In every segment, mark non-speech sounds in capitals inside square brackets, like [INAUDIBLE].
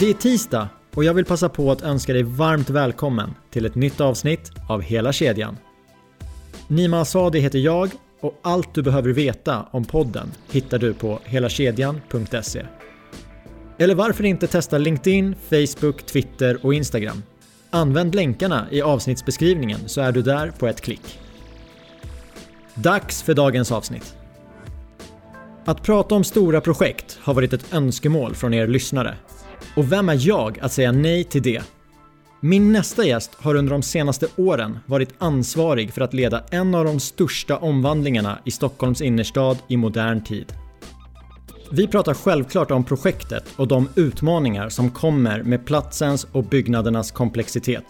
Det är tisdag och jag vill passa på att önska dig varmt välkommen till ett nytt avsnitt av Hela kedjan. Nima Asadi heter jag och allt du behöver veta om podden hittar du på helakedjan.se. Eller varför inte testa LinkedIn, Facebook, Twitter och Instagram? Använd länkarna i avsnittsbeskrivningen så är du där på ett klick. Dags för dagens avsnitt. Att prata om stora projekt har varit ett önskemål från er lyssnare. Och vem är jag att säga nej till det? Min nästa gäst har under de senaste åren varit ansvarig för att leda en av de största omvandlingarna i Stockholms innerstad i modern tid. Vi pratar självklart om projektet och de utmaningar som kommer med platsens och byggnadernas komplexitet.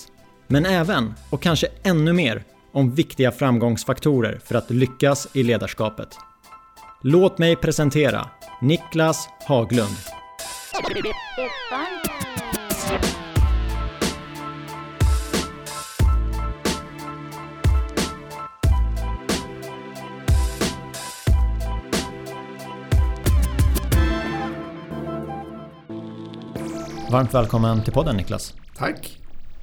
Men även, och kanske ännu mer, om viktiga framgångsfaktorer för att lyckas i ledarskapet. Låt mig presentera Niklas Haglund. Varmt välkommen till podden Niklas. Tack.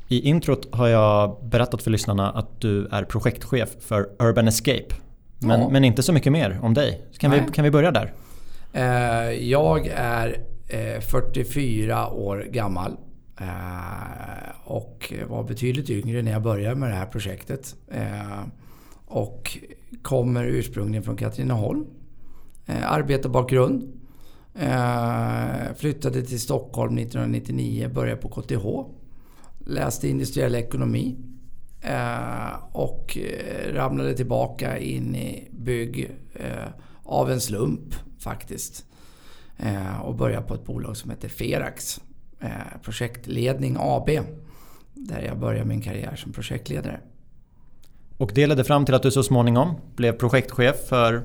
I introt har jag berättat för lyssnarna att du är projektchef för Urban Escape. Men, Ja. men inte så mycket mer om dig. Kan, vi, kan vi börja där? Eh, Jag är Eh, 44 år gammal. Eh, och var betydligt yngre när jag började med det här projektet. Eh, och kommer ursprungligen från Katrineholm. Arbetarbakgrund. Flyttade till Stockholm 1999, började på KTH. Läste industriell ekonomi. Och ramlade tillbaka in i bygg av en slump faktiskt. Eh, Och började på ett bolag som heter Ferax. eh, Projektledning AB. Där jag började min karriär som projektledare. Och det ledde fram till att du så småningom blev projektchef för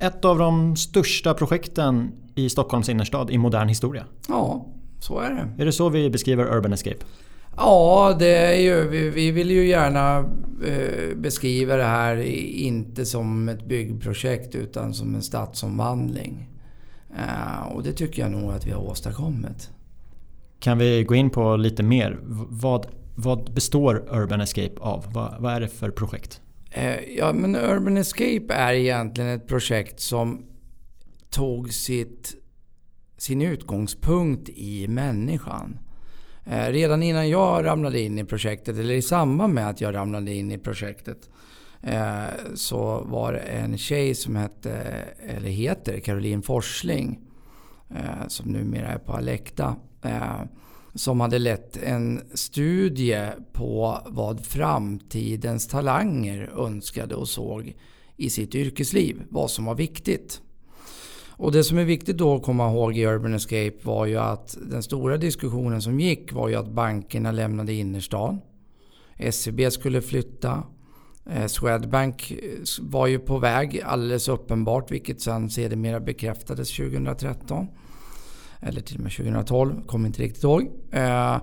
ett av de största projekten i Stockholms innerstad i modern historia. Ja, så är det. Är det så vi beskriver Urban Escape? Ja, det är ju, vi, vi vill ju gärna eh, beskriva det här inte som ett byggprojekt utan som en stadsomvandling. Eh, och det tycker jag nog att vi har åstadkommit. Kan vi gå in på lite mer? Vad, vad består Urban Escape av? Vad, vad är det för projekt? Eh, ja, men Urban Escape är egentligen ett projekt som tog sitt, sin utgångspunkt i människan. Eh, redan innan jag ramlade in i projektet, eller i samband med att jag ramlade in i projektet, Eh, så var det en tjej som hette, eller heter, Caroline Forsling, eh, som numera är på Alekta, eh, som hade lett en studie på vad framtidens talanger önskade och såg i sitt yrkesliv. Vad som var viktigt. Och det som är viktigt då att komma ihåg i Urban Escape var ju att den stora diskussionen som gick var ju att bankerna lämnade innerstan. SEB skulle flytta. Eh, Swedbank eh, var ju på väg alldeles uppenbart vilket sen sedermera bekräftades 2013. Eller till och med 2012, kommer inte riktigt ihåg. Eh,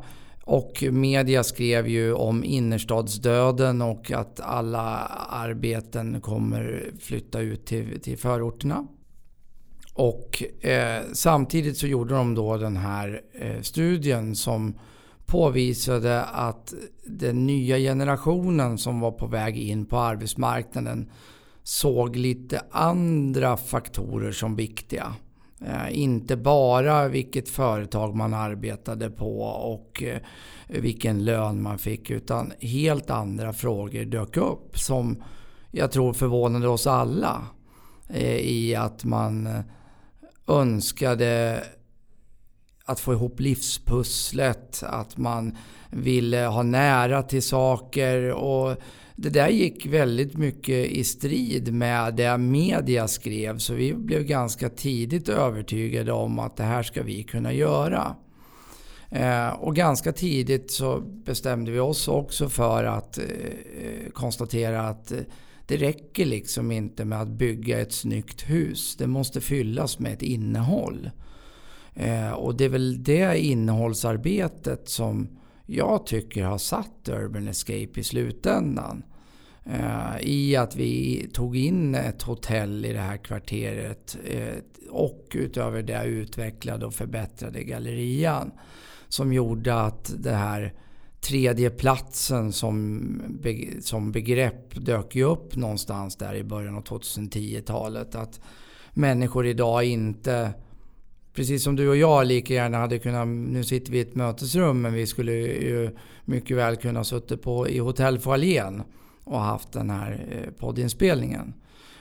och media skrev ju om innerstadsdöden och att alla arbeten kommer flytta ut till, till förorterna. Och eh, samtidigt så gjorde de då den här eh, studien som påvisade att den nya generationen som var på väg in på arbetsmarknaden såg lite andra faktorer som viktiga. Eh, inte bara vilket företag man arbetade på och eh, vilken lön man fick utan helt andra frågor dök upp som jag tror förvånade oss alla. Eh, I att man önskade att få ihop livspusslet, att man ville eh, ha nära till saker och det där gick väldigt mycket i strid med det media skrev så vi blev ganska tidigt övertygade om att det här ska vi kunna göra. Eh, och ganska tidigt så bestämde vi oss också för att eh, konstatera att det räcker liksom inte med att bygga ett snyggt hus. Det måste fyllas med ett innehåll. Eh, och det är väl det innehållsarbetet som jag tycker har satt Urban Escape i slutändan. Eh, I att vi tog in ett hotell i det här kvarteret eh, och utöver det utvecklade och förbättrade gallerian. Som gjorde att det här tredje platsen som, som begrepp dök ju upp någonstans där i början av 2010-talet. Att människor idag inte, precis som du och jag lika gärna hade kunnat, nu sitter vi i ett mötesrum men vi skulle ju mycket väl kunna suttit på, i hotellfoajén och haft den här eh, poddinspelningen.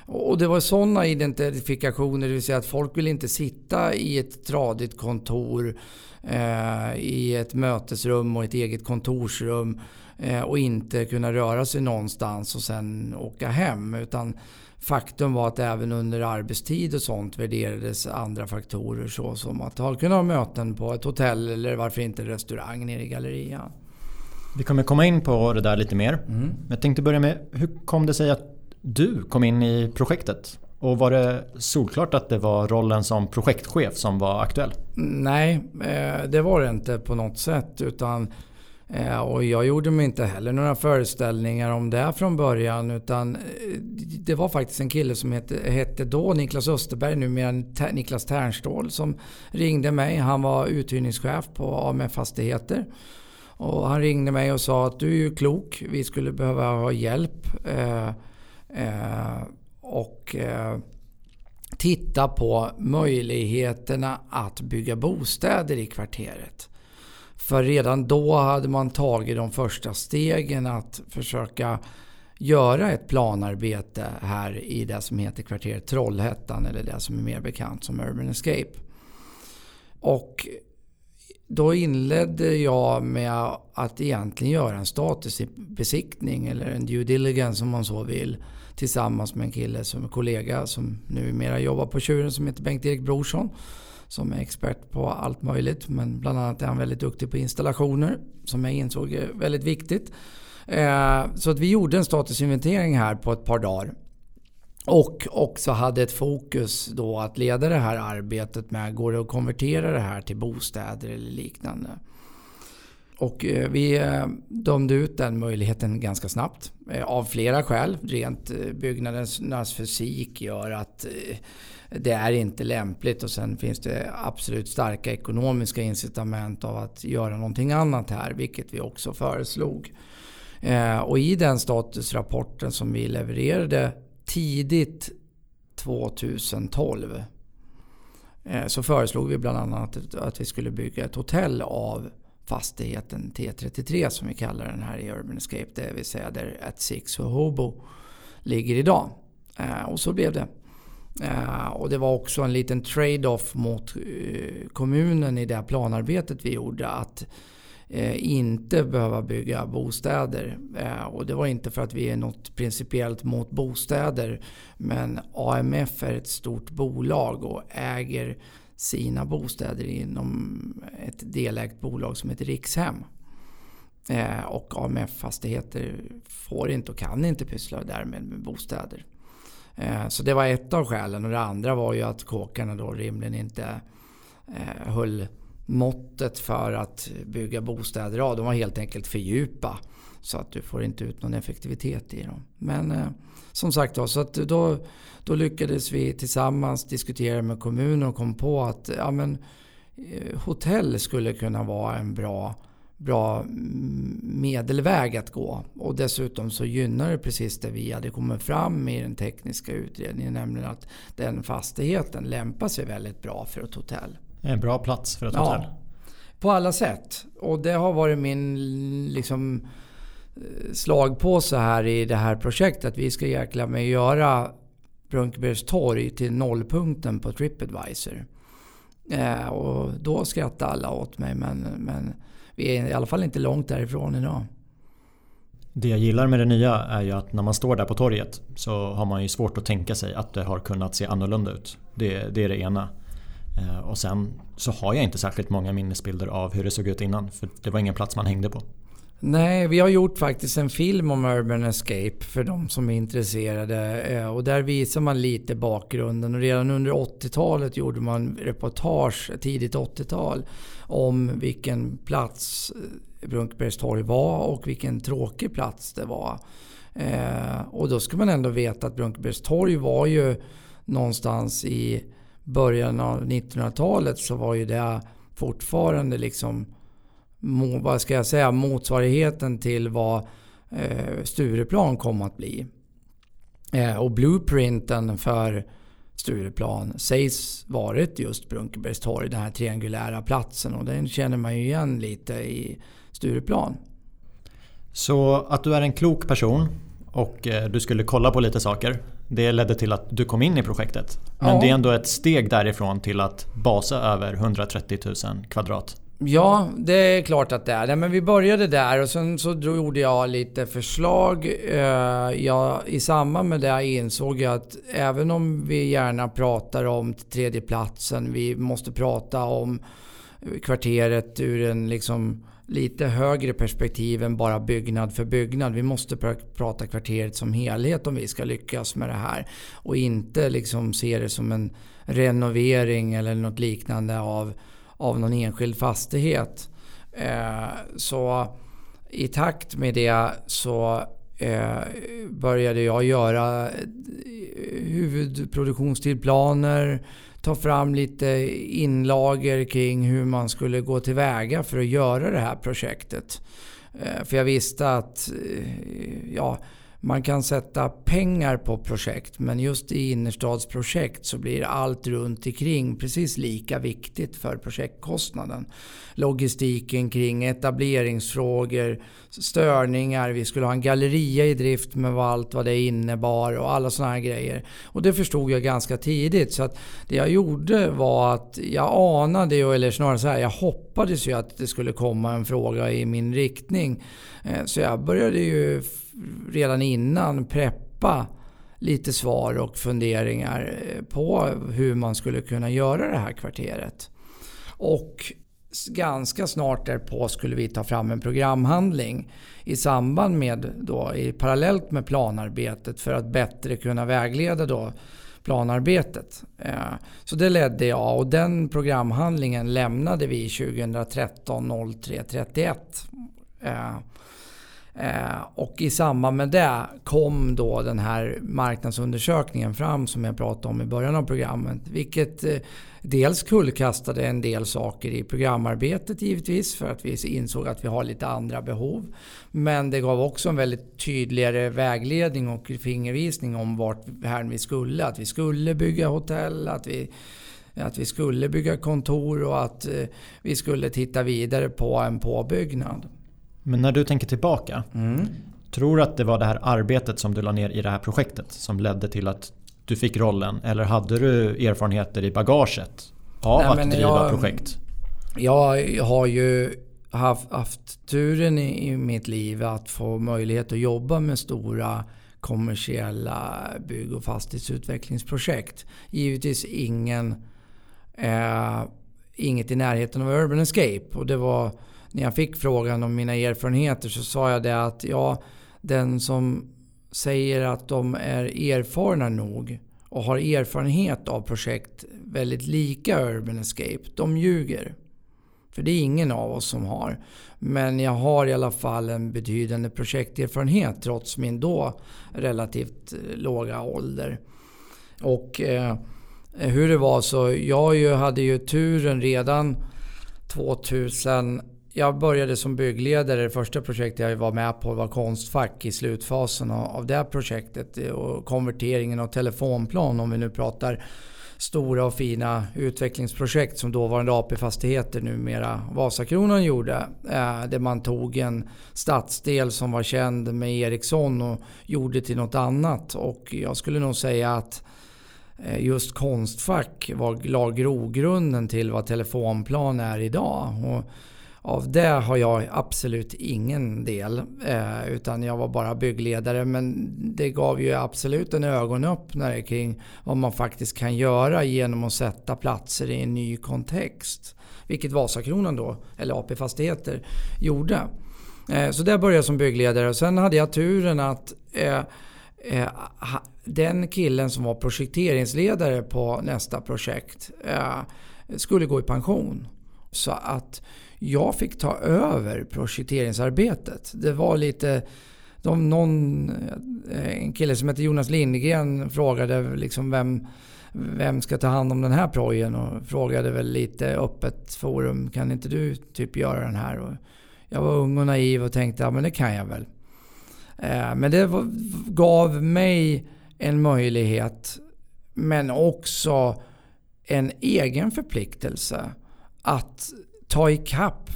Och det var sådana identifikationer, det vill säga att folk vill inte sitta i ett tradigt kontor, eh, i ett mötesrum och ett eget kontorsrum eh, och inte kunna röra sig någonstans och sen åka hem. Utan faktum var att även under arbetstid och sånt värderades andra faktorer såsom att kunna ha möten på ett hotell eller varför inte restaurang nere i gallerian. Vi kommer komma in på det där lite mer. Mm. Men jag tänkte börja med, hur kom det sig att du kom in i projektet? Och var det solklart att det var rollen som projektchef som var aktuell? Nej, eh, det var det inte på något sätt. Utan, Eh, och jag gjorde mig inte heller några föreställningar om det från början. Utan eh, det var faktiskt en kille som hette, hette då Niklas Österberg, numera Niklas Ternstål, som ringde mig. Han var uthyrningschef på AMF Fastigheter. Och han ringde mig och sa att du är ju klok, vi skulle behöva ha hjälp. Eh, eh, och eh, titta på möjligheterna att bygga bostäder i kvarteret. För redan då hade man tagit de första stegen att försöka göra ett planarbete här i det som heter kvarteret Trollhättan eller det som är mer bekant som Urban Escape. Och då inledde jag med att egentligen göra en statusbesiktning eller en due diligence om man så vill. Tillsammans med en kille som är kollega som numera jobbar på Tjuren som heter Bengt-Erik Brorsson. Som är expert på allt möjligt men bland annat är han väldigt duktig på installationer som jag insåg är väldigt viktigt. Eh, så att vi gjorde en statusinventering här på ett par dagar. Och också hade ett fokus då att leda det här arbetet med, går det att konvertera det här till bostäder eller liknande? Och eh, vi eh, dömde ut den möjligheten ganska snabbt. Av flera skäl. Rent byggnadens fysik gör att det är inte lämpligt och sen finns det absolut starka ekonomiska incitament av att göra någonting annat här, vilket vi också föreslog. Eh, och i den statusrapporten som vi levererade tidigt 2012 eh, så föreslog vi bland annat att vi skulle bygga ett hotell av fastigheten T33 som vi kallar den här i Urban Escape. Det vill säga där At Six och Hobo ligger idag. Eh, och så blev det. Eh, och det var också en liten trade-off mot eh, kommunen i det planarbetet vi gjorde. Att eh, inte behöva bygga bostäder. Eh, och det var inte för att vi är något principiellt mot bostäder. Men AMF är ett stort bolag och äger sina bostäder inom ett delägt bolag som heter Rikshem. Eh, och AMF Fastigheter får inte och kan inte pyssla därmed med bostäder. Eh, så det var ett av skälen. Och det andra var ju att kåkarna då rimligen inte eh, höll måttet för att bygga bostäder. av. de var helt enkelt för djupa. Så att du får inte ut någon effektivitet i dem. Men eh, som sagt då, så att då, då lyckades vi tillsammans diskutera med kommunen och kom på att ja, men, eh, hotell skulle kunna vara en bra, bra medelväg att gå. Och dessutom så gynnar det precis det vi hade kommit fram i den tekniska utredningen. Nämligen att den fastigheten lämpar sig väldigt bra för ett hotell. En bra plats för ett ja, hotell. På alla sätt. Och det har varit min liksom, slagpåse här i det här projektet. Vi ska jäkla med göra Brunkebergs torg till nollpunkten på Tripadvisor. Eh, och då skrattade alla åt mig men, men vi är i alla fall inte långt därifrån idag. Det jag gillar med det nya är ju att när man står där på torget så har man ju svårt att tänka sig att det har kunnat se annorlunda ut. Det, det är det ena. Eh, och sen så har jag inte särskilt många minnesbilder av hur det såg ut innan. För det var ingen plats man hängde på. Nej, vi har gjort faktiskt en film om Urban Escape för de som är intresserade. Eh, och där visar man lite bakgrunden. Och redan under 80-talet gjorde man reportage, tidigt 80-tal, om vilken plats eh, Brunkebergstorg var och vilken tråkig plats det var. Eh, och då ska man ändå veta att Brunkebergstorg var ju någonstans i början av 1900-talet så var ju det fortfarande liksom vad ska jag säga, motsvarigheten till vad eh, Stureplan kom att bli. Eh, och blueprinten för Stureplan sägs varit just Brunkebergstorg, den här triangulära platsen. Och den känner man ju igen lite i Stureplan. Så att du är en klok person och eh, du skulle kolla på lite saker. Det ledde till att du kom in i projektet. Men ja. det är ändå ett steg därifrån till att basa över 130 000 kvadrat. Ja, det är klart att det är. Men vi började där och sen så gjorde jag lite förslag. Eh, jag, I samband med det insåg jag att även om vi gärna pratar om tredjeplatsen, vi måste prata om kvarteret ur en liksom lite högre perspektiv än bara byggnad för byggnad. Vi måste pr prata kvarteret som helhet om vi ska lyckas med det här. Och inte liksom se det som en renovering eller något liknande av av någon enskild fastighet. Eh, så i takt med det så eh, började jag göra eh, huvudproduktionstidplaner, ta fram lite inlager kring hur man skulle gå tillväga för att göra det här projektet. Eh, för jag visste att eh, ja, man kan sätta pengar på projekt men just i innerstadsprojekt så blir allt runt omkring precis lika viktigt för projektkostnaden. Logistiken kring etableringsfrågor, störningar, vi skulle ha en galleria i drift med allt vad det innebar och alla sådana här grejer. Och det förstod jag ganska tidigt så att det jag gjorde var att jag anade, eller snarare så här, jag hoppades ju att det skulle komma en fråga i min riktning. Eh, så jag började ju redan innan preppa lite svar och funderingar eh, på hur man skulle kunna göra det här kvarteret. Och ganska snart därpå skulle vi ta fram en programhandling i samband med då, i parallellt med planarbetet för att bättre kunna vägleda då planarbetet. Eh, så det ledde jag och den programhandlingen lämnade vi 2013 03 31. Eh, Eh, och i samband med det kom då den här marknadsundersökningen fram som jag pratade om i början av programmet. Vilket eh, dels kullkastade en del saker i programarbetet givetvis för att vi insåg att vi har lite andra behov. Men det gav också en väldigt tydligare vägledning och fingervisning om vart här vi skulle. Att vi skulle bygga hotell, att vi att vi skulle bygga kontor och att eh, vi skulle titta vidare på en påbyggnad. Men när du tänker tillbaka, mm. tror du att det var det här arbetet som du la ner i det här projektet som ledde till att du fick rollen? Eller hade du erfarenheter i bagaget av Nej, att driva jag, projekt? Jag har ju haft, haft turen i, i mitt liv att få möjlighet att jobba med stora kommersiella bygg och fastighetsutvecklingsprojekt. Givetvis ingen, eh, inget i närheten av Urban Escape. Och det var när jag fick frågan om mina erfarenheter så sa jag det att ja, den som säger att de är erfarna nog och har erfarenhet av projekt väldigt lika Urban Escape, de ljuger. För det är ingen av oss som har. Men jag har i alla fall en betydande projekterfarenhet trots min då relativt eh, låga ålder. Och eh, hur det var så, jag hade ju turen redan 2000 jag började som byggledare. Det första projektet jag var med på var Konstfack i slutfasen av det projektet. Eh, och konverteringen av telefonplan om vi nu pratar stora och fina utvecklingsprojekt som dåvarande AP-fastigheter, numera Vasakronan, gjorde. Eh, där man tog en stadsdel som var känd med Ericsson och gjorde till något annat. Och jag skulle nog säga att eh, just Konstfack var, la grogrunden till vad telefonplan är idag. Och av det har jag absolut ingen del. Eh, utan jag var bara byggledare. Men det gav ju absolut en ögonöppnare kring vad man faktiskt kan göra genom att sätta platser i en ny kontext. Vilket Vasakronan då, eller AP Fastigheter, gjorde. Eh, så där började jag som byggledare. Sen hade jag turen att eh, eh den killen som var projekteringsledare på nästa projekt eh, skulle gå i pension. Så att jag fick ta över projekteringsarbetet. Det var lite de, någon, en kille som heter Jonas Lindgren frågade liksom vem, vem ska ta hand om den här projen och frågade väl lite öppet forum, kan inte du typ göra den här? Och jag var ung och naiv och tänkte, ja men det kan jag väl. Eh, men det gav mig en möjlighet, men också en egen förpliktelse att ta ikapp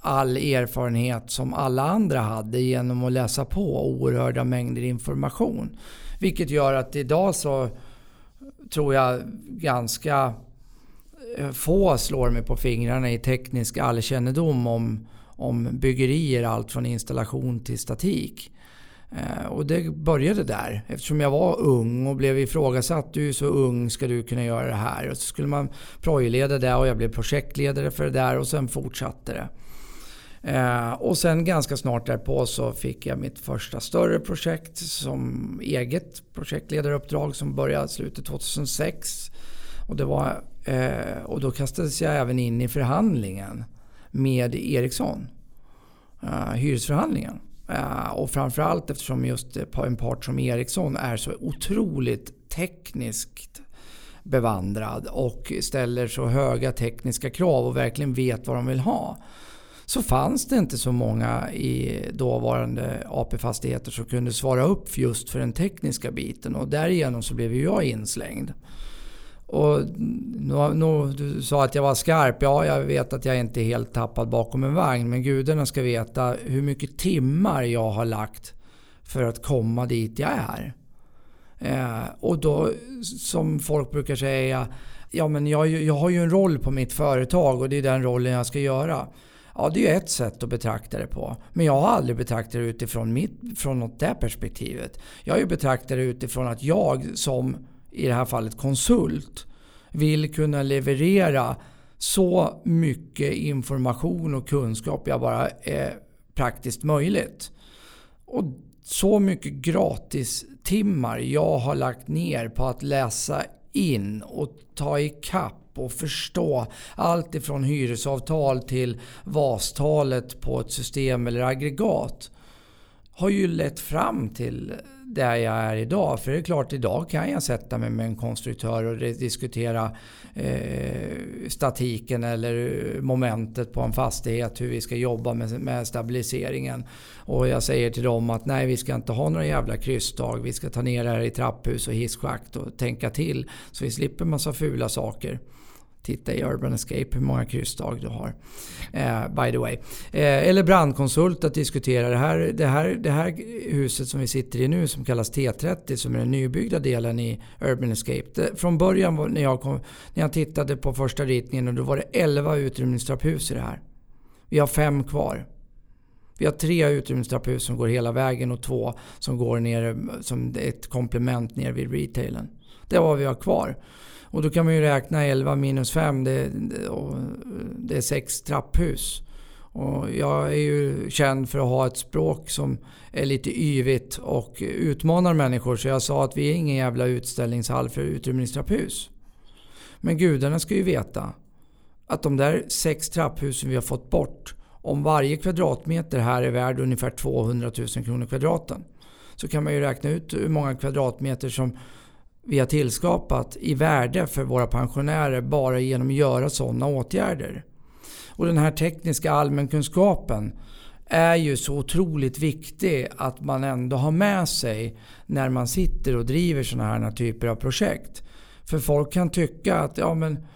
all erfarenhet som alla andra hade genom att läsa på oerhörda mängder information. Vilket gör att idag så tror jag ganska eh, få slår mig på fingrarna i teknisk allkännedom om, om byggerier, allt från installation till statik. Eh, och det började där. Eftersom jag var ung och blev ifrågasatt. Du är så ung, ska du kunna göra det här? Och så skulle man projleda det och jag blev projektledare för det där och sen fortsatte det. Eh, och sen ganska snart därpå så fick jag mitt första större projekt som eget projektledaruppdrag som började slutet 2006. Och, det var, eh, och då kastades jag även in i förhandlingen med Ericsson. Hyresförhandlingen. Eh, och framförallt eftersom just eh, en part som Ericsson är så otroligt tekniskt bevandrad och ställer så höga tekniska krav och verkligen vet vad de vill ha så fanns det inte så många i dåvarande AP-fastigheter som kunde svara upp just för den tekniska biten och därigenom så blev jag inslängd. Och nu, nu, du sa att jag var skarp. Ja, jag vet att jag inte är helt tappad bakom en vagn. Men gudarna ska veta hur mycket timmar jag har lagt för att komma dit jag är. Eh, och då, som folk brukar säga, ja men jag, jag har ju en roll på mitt företag och det är den rollen jag ska göra. Ja, det är ju ett sätt att betrakta det på. Men jag har aldrig betraktat det utifrån, mitt, från något det perspektivet. Jag har ju betraktat det utifrån att jag som, i det här fallet konsult, vill kunna leverera så mycket information och kunskap jag bara är praktiskt möjligt. Och så mycket gratis timmar jag har lagt ner på att läsa in och ta ikapp och förstå allt ifrån hyresavtal till VAS-talet på ett system eller aggregat har ju lett fram till där jag är idag. För det är klart, idag kan jag sätta mig med en konstruktör och diskutera eh, statiken eller momentet på en fastighet, hur vi ska jobba med, med, stabiliseringen. Och jag säger till dem att nej, vi ska inte ha några jävla krysstag. Vi ska ta ner det här i trapphus och hisschakt och tänka till så vi slipper massa fula saker. Titta i Urban Escape hur många kryssdag du har. Eh, by the way. Eh, eller brandkonsult att diskutera det här, det, här, det här huset som vi sitter i nu som kallas T30 som är den nybyggda delen i Urban Escape. Det, från början när, jag kom, när jag tittade på första ritningen och då var det 11 utrymningstrapphus i det här. Vi har fem kvar. Vi har tre utrymningstrapphus som går hela vägen och två som går ner som ett komplement ner vid retailen. Det är vad vi har kvar. Och då kan man ju räkna 11 minus 5, det, det är 6 trapphus. Och jag är ju känd för att ha ett språk som är lite yvigt och utmanar människor. Så jag sa att vi är ingen jävla utställningshall för utrymningstrapphus. Men gudarna ska ju veta att de där sex trapphusen vi har fått bort, om varje kvadratmeter här är värd ungefär 200 000 kronor kvadraten. Så kan man ju räkna ut hur många kvadratmeter som vi har tillskapat i värde för våra pensionärer bara genom att göra sådana åtgärder. Och den här tekniska allmänkunskapen är ju så otroligt viktig att man ändå har med sig när man sitter och driver sådana här typer av projekt. För folk kan tycka att ja men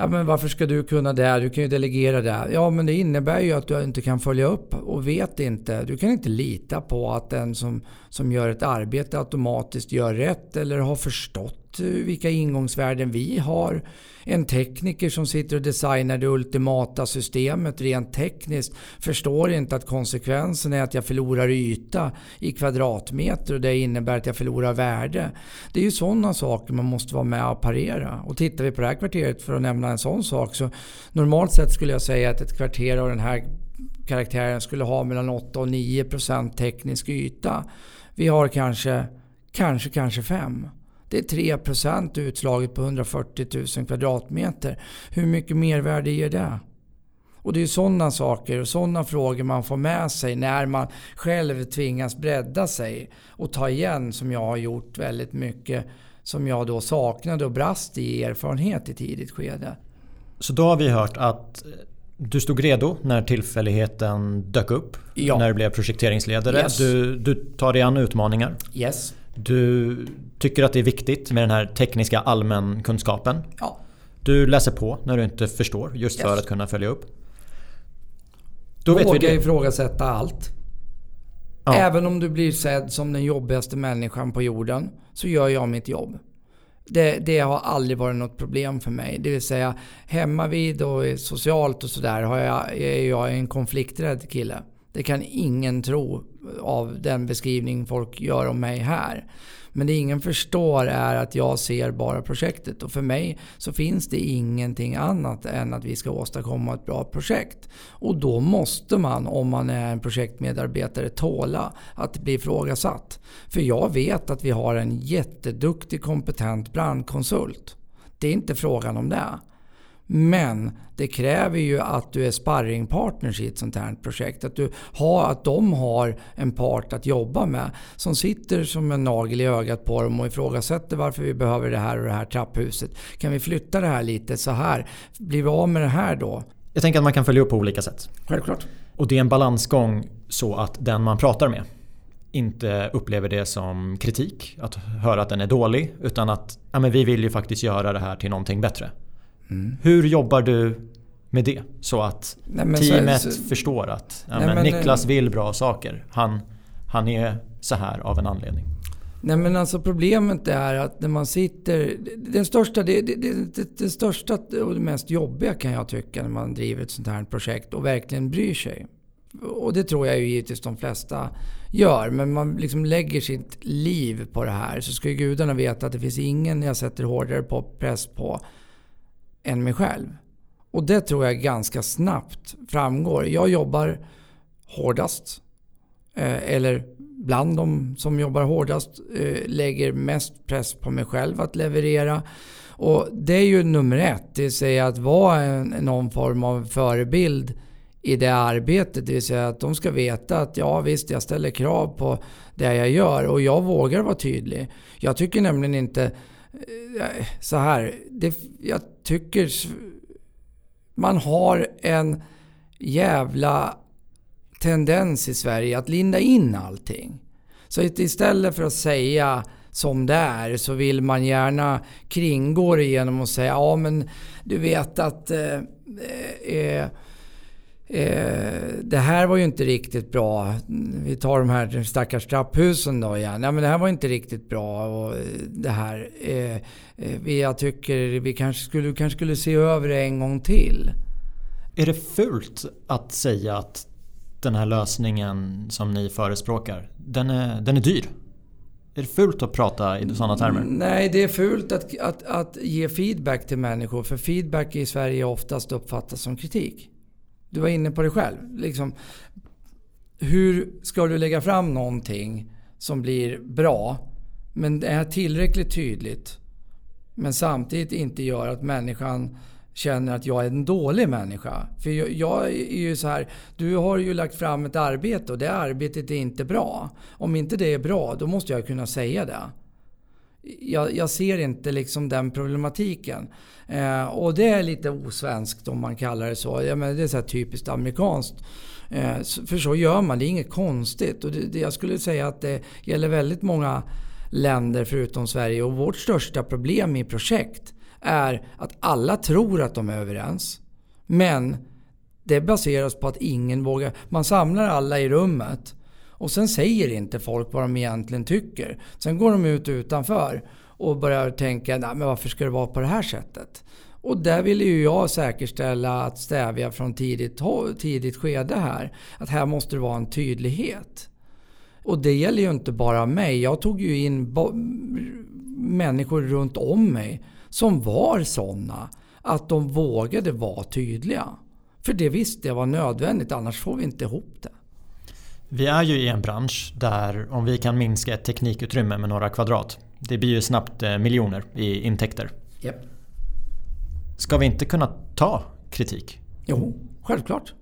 Ja, men varför ska du kunna det? Du kan ju delegera det. Ja, men det innebär ju att du inte kan följa upp och vet inte. Du kan inte lita på att den som, som gör ett arbete automatiskt gör rätt eller har förstått Eh, vilka ingångsvärden vi har. En tekniker som sitter och designar det ultimata systemet rent tekniskt förstår inte att konsekvensen är att jag förlorar yta i kvadratmeter och det innebär att jag förlorar värde. Det är ju sådana saker man måste vara med och parera. Och tittar vi på det här kvarteret för att nämna en sån sak så normalt sett skulle jag säga att ett kvarter av den här karaktären skulle ha mellan 8 och 9 procent teknisk yta. Vi har kanske, kanske, kanske 5. Det är 3% utslaget på 140 000 kvadratmeter. Hur mycket mervärde ger det? Och det är sådana saker och sådana frågor man får med sig när man själv tvingas bredda sig och ta igen som jag har gjort väldigt mycket som jag då saknade och brast i erfarenhet i tidigt skede. Så då har vi hört att du stod redo när tillfälligheten dök upp. Ja. När du blev projekteringsledare. Yes. Du, du tar dig an utmaningar. Yes. Du tycker att det är viktigt med den här tekniska allmänkunskapen. Ja. Du läser på när du inte förstår just Yes. för att kunna följa upp. Då vet vi Våga det. ifrågasätta allt. Ja. Även om du blir sedd som den jobbigaste människan på jorden så gör jag mitt jobb. Det, det har aldrig varit något problem för mig. Det vill säga hemma vid och socialt och sådär har jag, är jag en konflikträdd kille. Det kan ingen tro av den beskrivning folk gör om mig här. Men det ingen förstår är att jag ser bara projektet och för mig så finns det ingenting annat än att vi ska åstadkomma ett bra projekt. Och då måste man, om man är en projektmedarbetare, tåla att bli ifrågasatt. För jag vet att vi har en jätteduktig kompetent brandkonsult. Det är inte frågan om det. Men det kräver ju att du är sparringpartners i ett sånt här projekt. Att, du har, att de har en part att jobba med som sitter som en nagel i ögat på dem och ifrågasätter varför vi behöver det här och det här trapphuset. Kan vi flytta det här lite så här? Blir vi av med det här då? Jag tänker att man kan följa upp på olika sätt. Självklart. Och det är en balansgång så att den man pratar med inte upplever det som kritik, att höra att den är dålig. Utan att ja, men vi vill ju faktiskt göra det här till någonting bättre. Mm. Hur jobbar du med det? Så att Nej, men så- teamet så- förstår att ja, Nej, men men- Niklas vill bra saker. Han, han är så här av en anledning. Nej men alltså problemet är att när man sitter... Den största, det, det, det, det, det största och det mest jobbiga kan jag tycka när man driver ett sånt här projekt och verkligen bryr sig. Och det tror jag ju givetvis de flesta gör. Men man liksom lägger sitt liv på det här så ska ju gudarna veta att det finns ingen jag sätter hårdare på press på än mig själv. Och det tror jag ganska snabbt framgår. Jag jobbar hårdast. Eh, eller bland de som jobbar hårdast eh, lägger mest press på mig själv att leverera. Och det är ju nummer ett, det vill säga att vara en, någon form av förebild i det arbetet. Det vill säga att de ska veta att ja visst, jag ställer krav på det jag gör och jag vågar vara tydlig. Jag tycker nämligen inte eh, så här. Det, jag tycker man har en jävla tendens i Sverige att linda in allting. Så istället för att säga som det är så vill man gärna kringgå det genom att säga ja men du vet att eh, eh, det här var ju inte riktigt bra. Vi tar de här stackars trapphusen då igen. Ja, men det här var inte riktigt bra. Och eh, det här, eh, eh, vi, jag tycker vi kanske skulle, kanske skulle se över det en gång till. Är det fult att säga att den här lösningen som ni förespråkar, den är, den är dyr? Är det fult att prata i sådana termer? Nej, det är fult att, att, att ge feedback till människor. För feedback i Sverige oftast uppfattas som kritik. Du var inne på det själv. Liksom, hur ska du lägga fram någonting som blir bra, men det är tillräckligt tydligt, men samtidigt inte gör att människan känner att jag är en dålig människa. För jag, jag är ju så här, du har ju lagt fram ett arbete och det arbetet är inte bra. Om inte det är bra, då måste jag kunna säga det. Jag, jag ser inte liksom den problematiken. Eh, och det är lite osvenskt om man kallar det så. Jag menar, det är så här typiskt amerikanskt. Eh, för så gör man, det är inget konstigt. Och det, det, jag skulle säga att det gäller väldigt många länder förutom Sverige. Och vårt största problem i projekt är att alla tror att de är överens. Men det baseras på att ingen vågar. Man samlar alla i rummet och sen säger inte folk vad de egentligen tycker. Sen går de ut utanför och börjar tänka, Nej, men varför ska det vara på det här sättet? Och där vill ju jag säkerställa att stävja från tidigt, tidigt skede här. Att här måste det vara en tydlighet. Och det gäller ju inte bara mig. Jag tog ju in människor runt om mig som var sådana att de vågade vara tydliga. För det visste jag var nödvändigt, annars får vi inte ihop det. Vi är ju i en bransch där om vi kan minska ett teknikutrymme med några kvadrat. Det blir ju snabbt eh, miljoner i intäkter. Yep. Ska vi inte kunna ta kritik? Jo, Självklart.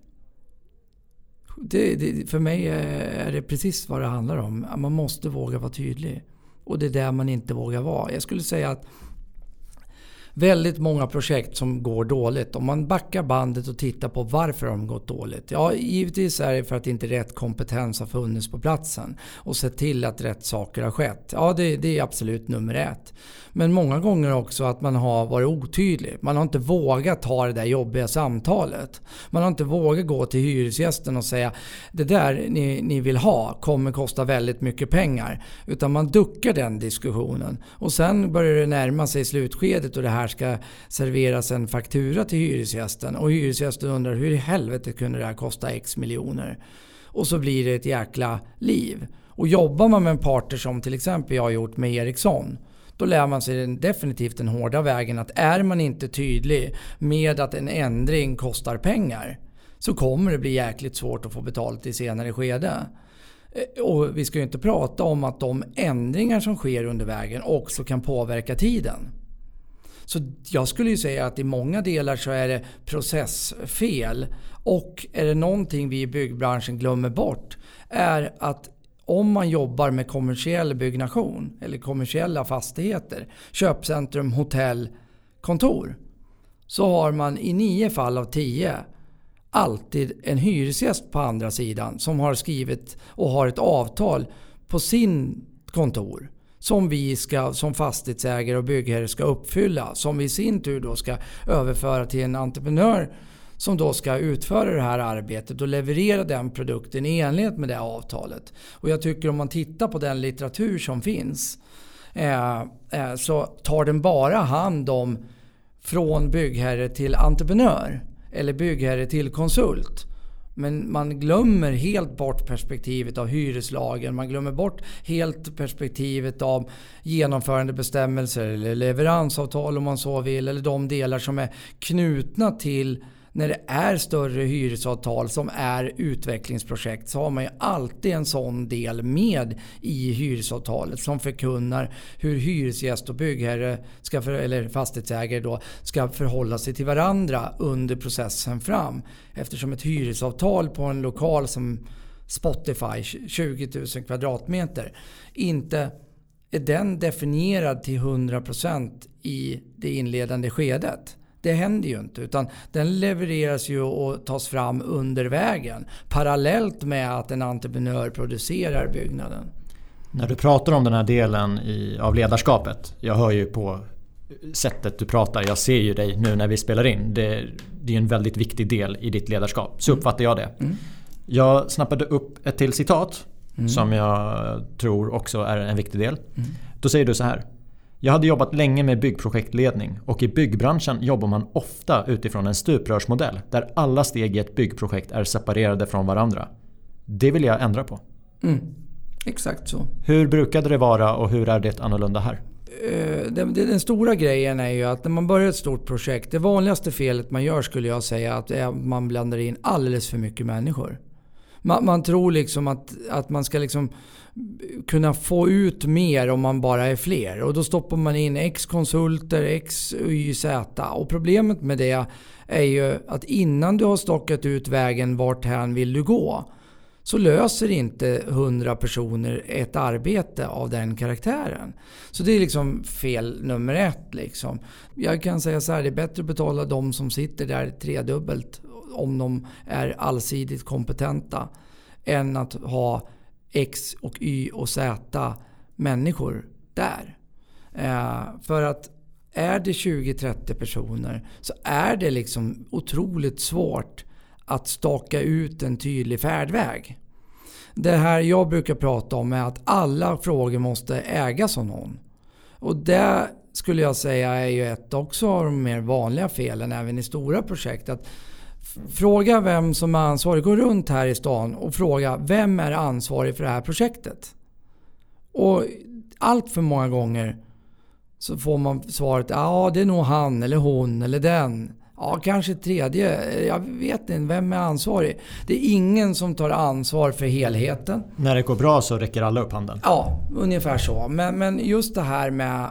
Det, det, för mig är det precis vad det handlar om. Man måste våga vara tydlig. Och det är där man inte vågar vara. Jag skulle säga att väldigt många projekt som går dåligt. Om man backar bandet och tittar på varför de gått dåligt. Ja, givetvis är det för att inte rätt kompetens har funnits på platsen och sett till att rätt saker har skett. Ja, det, det är absolut nummer ett. Men många gånger också att man har varit otydlig. Man har inte vågat ta det där jobbiga samtalet. Man har inte vågat gå till hyresgästen och säga det där ni, ni vill ha kommer kosta väldigt mycket pengar. Utan man duckar den diskussionen. Och sen börjar det närma sig slutskedet och det här ska serveras en faktura till hyresgästen. Och hyresgästen undrar hur i helvete kunde det här kosta X miljoner? Och så blir det ett jäkla liv. Och jobbar man med en partner som till exempel jag har gjort med Ericsson då lär man sig definitivt den hårda vägen att är man inte tydlig med att en ändring kostar pengar så kommer det bli jäkligt svårt att få betalt i senare skede. Eh, och vi ska ju inte prata om att de ändringar som sker under vägen också kan påverka tiden. Så jag skulle ju säga att i många delar så är det processfel. Och är det någonting vi i byggbranschen glömmer bort är att om man jobbar med kommersiell byggnation eller kommersiella fastigheter, köpcentrum, hotell, kontor. Så har man i nio fall av tio alltid en hyresgäst på andra sidan som har skrivit och har ett avtal på sin kontor som vi ska, som fastighetsägare och byggherre ska uppfylla. Som vi i sin tur då ska överföra till en entreprenör som då ska utföra det här arbetet och leverera den produkten i enlighet med det avtalet. Och jag tycker om man tittar på den litteratur som finns eh, eh, så tar den bara hand om från byggherre till entreprenör eller byggherre till konsult. Men man glömmer helt bort perspektivet av hyreslagen. Man glömmer bort helt perspektivet av genomförandebestämmelser eller leveransavtal om man så vill. Eller de delar som är knutna till när det är större hyresavtal som är utvecklingsprojekt så har man ju alltid en sån del med i hyresavtalet som förkunnar hur hyresgäst och byggherre, ska för, eller fastighetsägare då, ska förhålla sig till varandra under processen fram. Eftersom ett hyresavtal på en lokal som Spotify, 20 000 kvadratmeter, inte är den definierad till 100% i det inledande skedet. Det händer ju inte. Utan den levereras ju och tas fram under vägen. Parallellt med att en entreprenör producerar byggnaden. När du pratar om den här delen i, av ledarskapet. Jag hör ju på sättet du pratar. Jag ser ju dig nu när vi spelar in. Det, det är en väldigt viktig del i ditt ledarskap. Så mm. uppfattar jag det. Mm. Jag snappade upp ett till citat. Mm. Som jag tror också är en viktig del. Mm. Då säger du så här. Jag hade jobbat länge med byggprojektledning och i byggbranschen jobbar man ofta utifrån en stuprörsmodell där alla steg i ett byggprojekt är separerade från varandra. Det vill jag ändra på. Mm, exakt så. Hur brukade det vara och hur är det annorlunda här? Eh, den, stora grejen är ju att när man börjar ett stort projekt, det vanligaste felet man gör skulle jag säga är att man blandar in alldeles för mycket människor. Man, man tror liksom att, att man ska liksom kunna få ut mer om man bara är fler. Och då stoppar man in X konsulter, X, Y, Z. Och problemet med det är ju att innan du har stakat ut vägen vart hän vill du gå så löser inte 100 personer ett arbete av den karaktären. Så det är liksom fel nummer ett. Liksom. Jag kan säga så här, det är bättre att betala de som sitter där tredubbelt om de är allsidigt kompetenta än att ha X och Y och Z människor där. Eh, för att är det 20-30 personer så är det liksom otroligt svårt att staka ut en tydlig färdväg. Det här jag brukar prata om är att alla frågor måste ägas av någon. Och det skulle jag säga är ju ett också av de mer vanliga felen även i stora projekt. Att Fråga vem som är ansvarig. Gå runt här i stan och fråga vem är ansvarig för det här projektet? Och allt för många gånger så får man svaret ja det är nog han eller hon eller den. Ja, kanske tredje. Jag vet inte. Vem är ansvarig? Det är ingen som tar ansvar för helheten. När det går bra så räcker alla upp handen? Ja, ungefär så. Men, men just det här med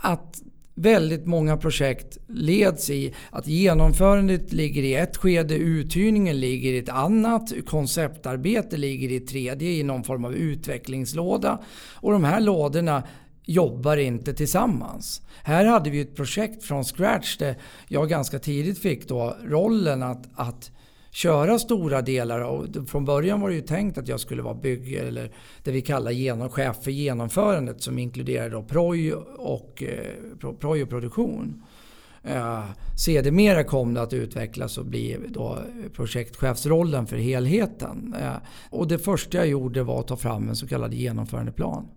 att väldigt många projekt leds i att genomförandet ligger i ett skede, uthyrningen ligger i ett annat, konceptarbete ligger i ett tredje i någon form av utvecklingslåda. Och de här lådorna jobbar inte tillsammans. Här hade vi ett projekt från scratch där jag ganska tidigt fick då rollen att, att köra stora delar. Och från början var det ju tänkt att jag skulle vara bygg eller det vi kallar genom, chef för genomförandet som inkluderar då proj och, eh, proj och produktion. Eh, sedermera kom det att utvecklas och bli då projektchefsrollen för helheten. Eh, och det första jag gjorde var att ta fram en så kallad genomförandeplan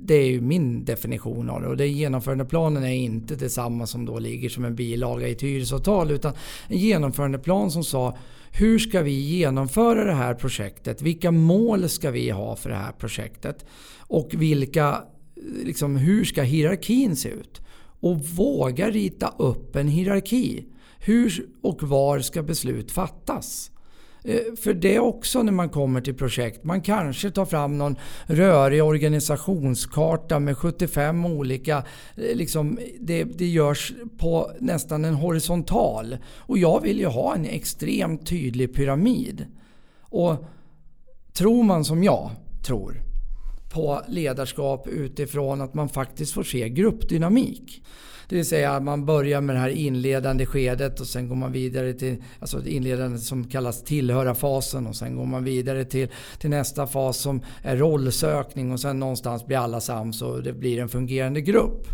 det är ju min definition av det. Och den genomförandeplanen är inte detsamma som då ligger som en bilaga i ett hyresavtal. Utan en genomförandeplan som sa hur ska vi genomföra det här projektet? Vilka mål ska vi ha för det här projektet? Och vilka, liksom, hur ska hierarkin se ut? Och våga rita upp en hierarki. Hur och var ska beslut fattas? Eh, för det också när man kommer till projekt. Man kanske tar fram någon rörig organisationskarta med 75 olika... Eh, liksom, det, det görs på nästan en horisontal. Och jag vill ju ha en extremt tydlig pyramid. Och tror man som jag tror på ledarskap utifrån att man faktiskt får se gruppdynamik. Det vill säga man börjar med det här inledande skedet och sen går man vidare till alltså inledande som kallas tillhöra-fasen och sen går man vidare till, till nästa fas som är rollsökning och sen någonstans blir alla sams och det blir en fungerande grupp.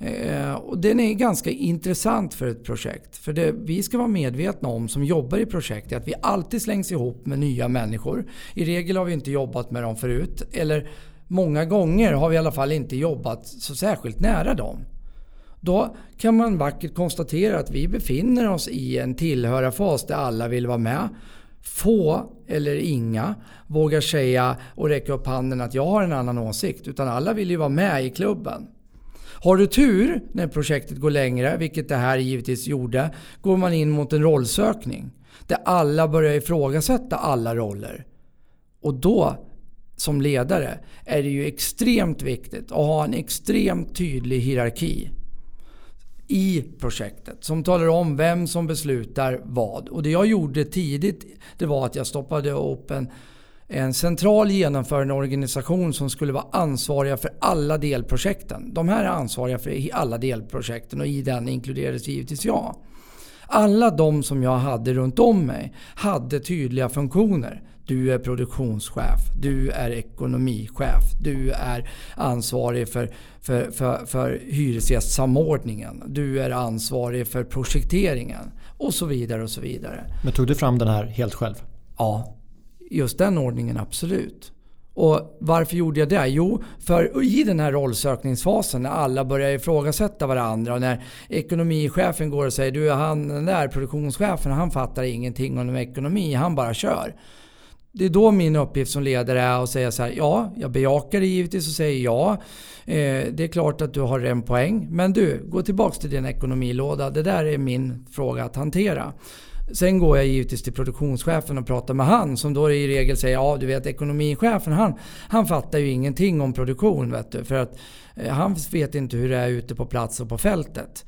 Eh, och den är ganska intressant för ett projekt. För det vi ska vara medvetna om som jobbar i projekt är att vi alltid slängs ihop med nya människor. I regel har vi inte jobbat med dem förut. Eller många gånger har vi i alla fall inte jobbat så särskilt nära dem. Då kan man vackert konstatera att vi befinner oss i en tillhörarfas där alla vill vara med. Få eller inga vågar säga och räcka upp handen att jag har en annan åsikt. Utan alla vill ju vara med i klubben. Har du tur när projektet går längre, vilket det här givetvis gjorde, går man in mot en rollsökning. Där alla börjar ifrågasätta alla roller. Och då, som ledare, är det ju extremt viktigt att ha en extremt tydlig hierarki i projektet som talar om vem som beslutar vad. Och det jag gjorde tidigt det var att jag stoppade upp en, en central genomförande organisation som skulle vara ansvariga för alla delprojekten. De här är ansvariga för alla delprojekten och i den inkluderades givetvis jag. Alla de som jag hade runt om mig hade tydliga funktioner. Du är produktionschef, du är ekonomichef, du är ansvarig för, för, för, för hyresgästsamordningen, du är ansvarig för projekteringen och så vidare. och så vidare. Men tog du fram den här helt själv? Ja, just den ordningen absolut. Och varför gjorde jag det? Jo, för i den här rollsökningsfasen när alla börjar ifrågasätta varandra och när ekonomichefen går och säger du han den där produktionschefen han fattar ingenting om ekonomi, han bara kör. Det är då min uppgift som ledare är att säga så här, ja, jag bejakar det givetvis och säger ja. Eh, det är klart att du har en poäng, men du, gå tillbaks till din ekonomilåda. Det där är min fråga att hantera. Sen går jag givetvis till produktionschefen och pratar med han som då i regel säger ja du vet ekonomichefen han, han fattar ju ingenting om produktion vet du. För att eh, han vet inte hur det är ute på plats och på fältet.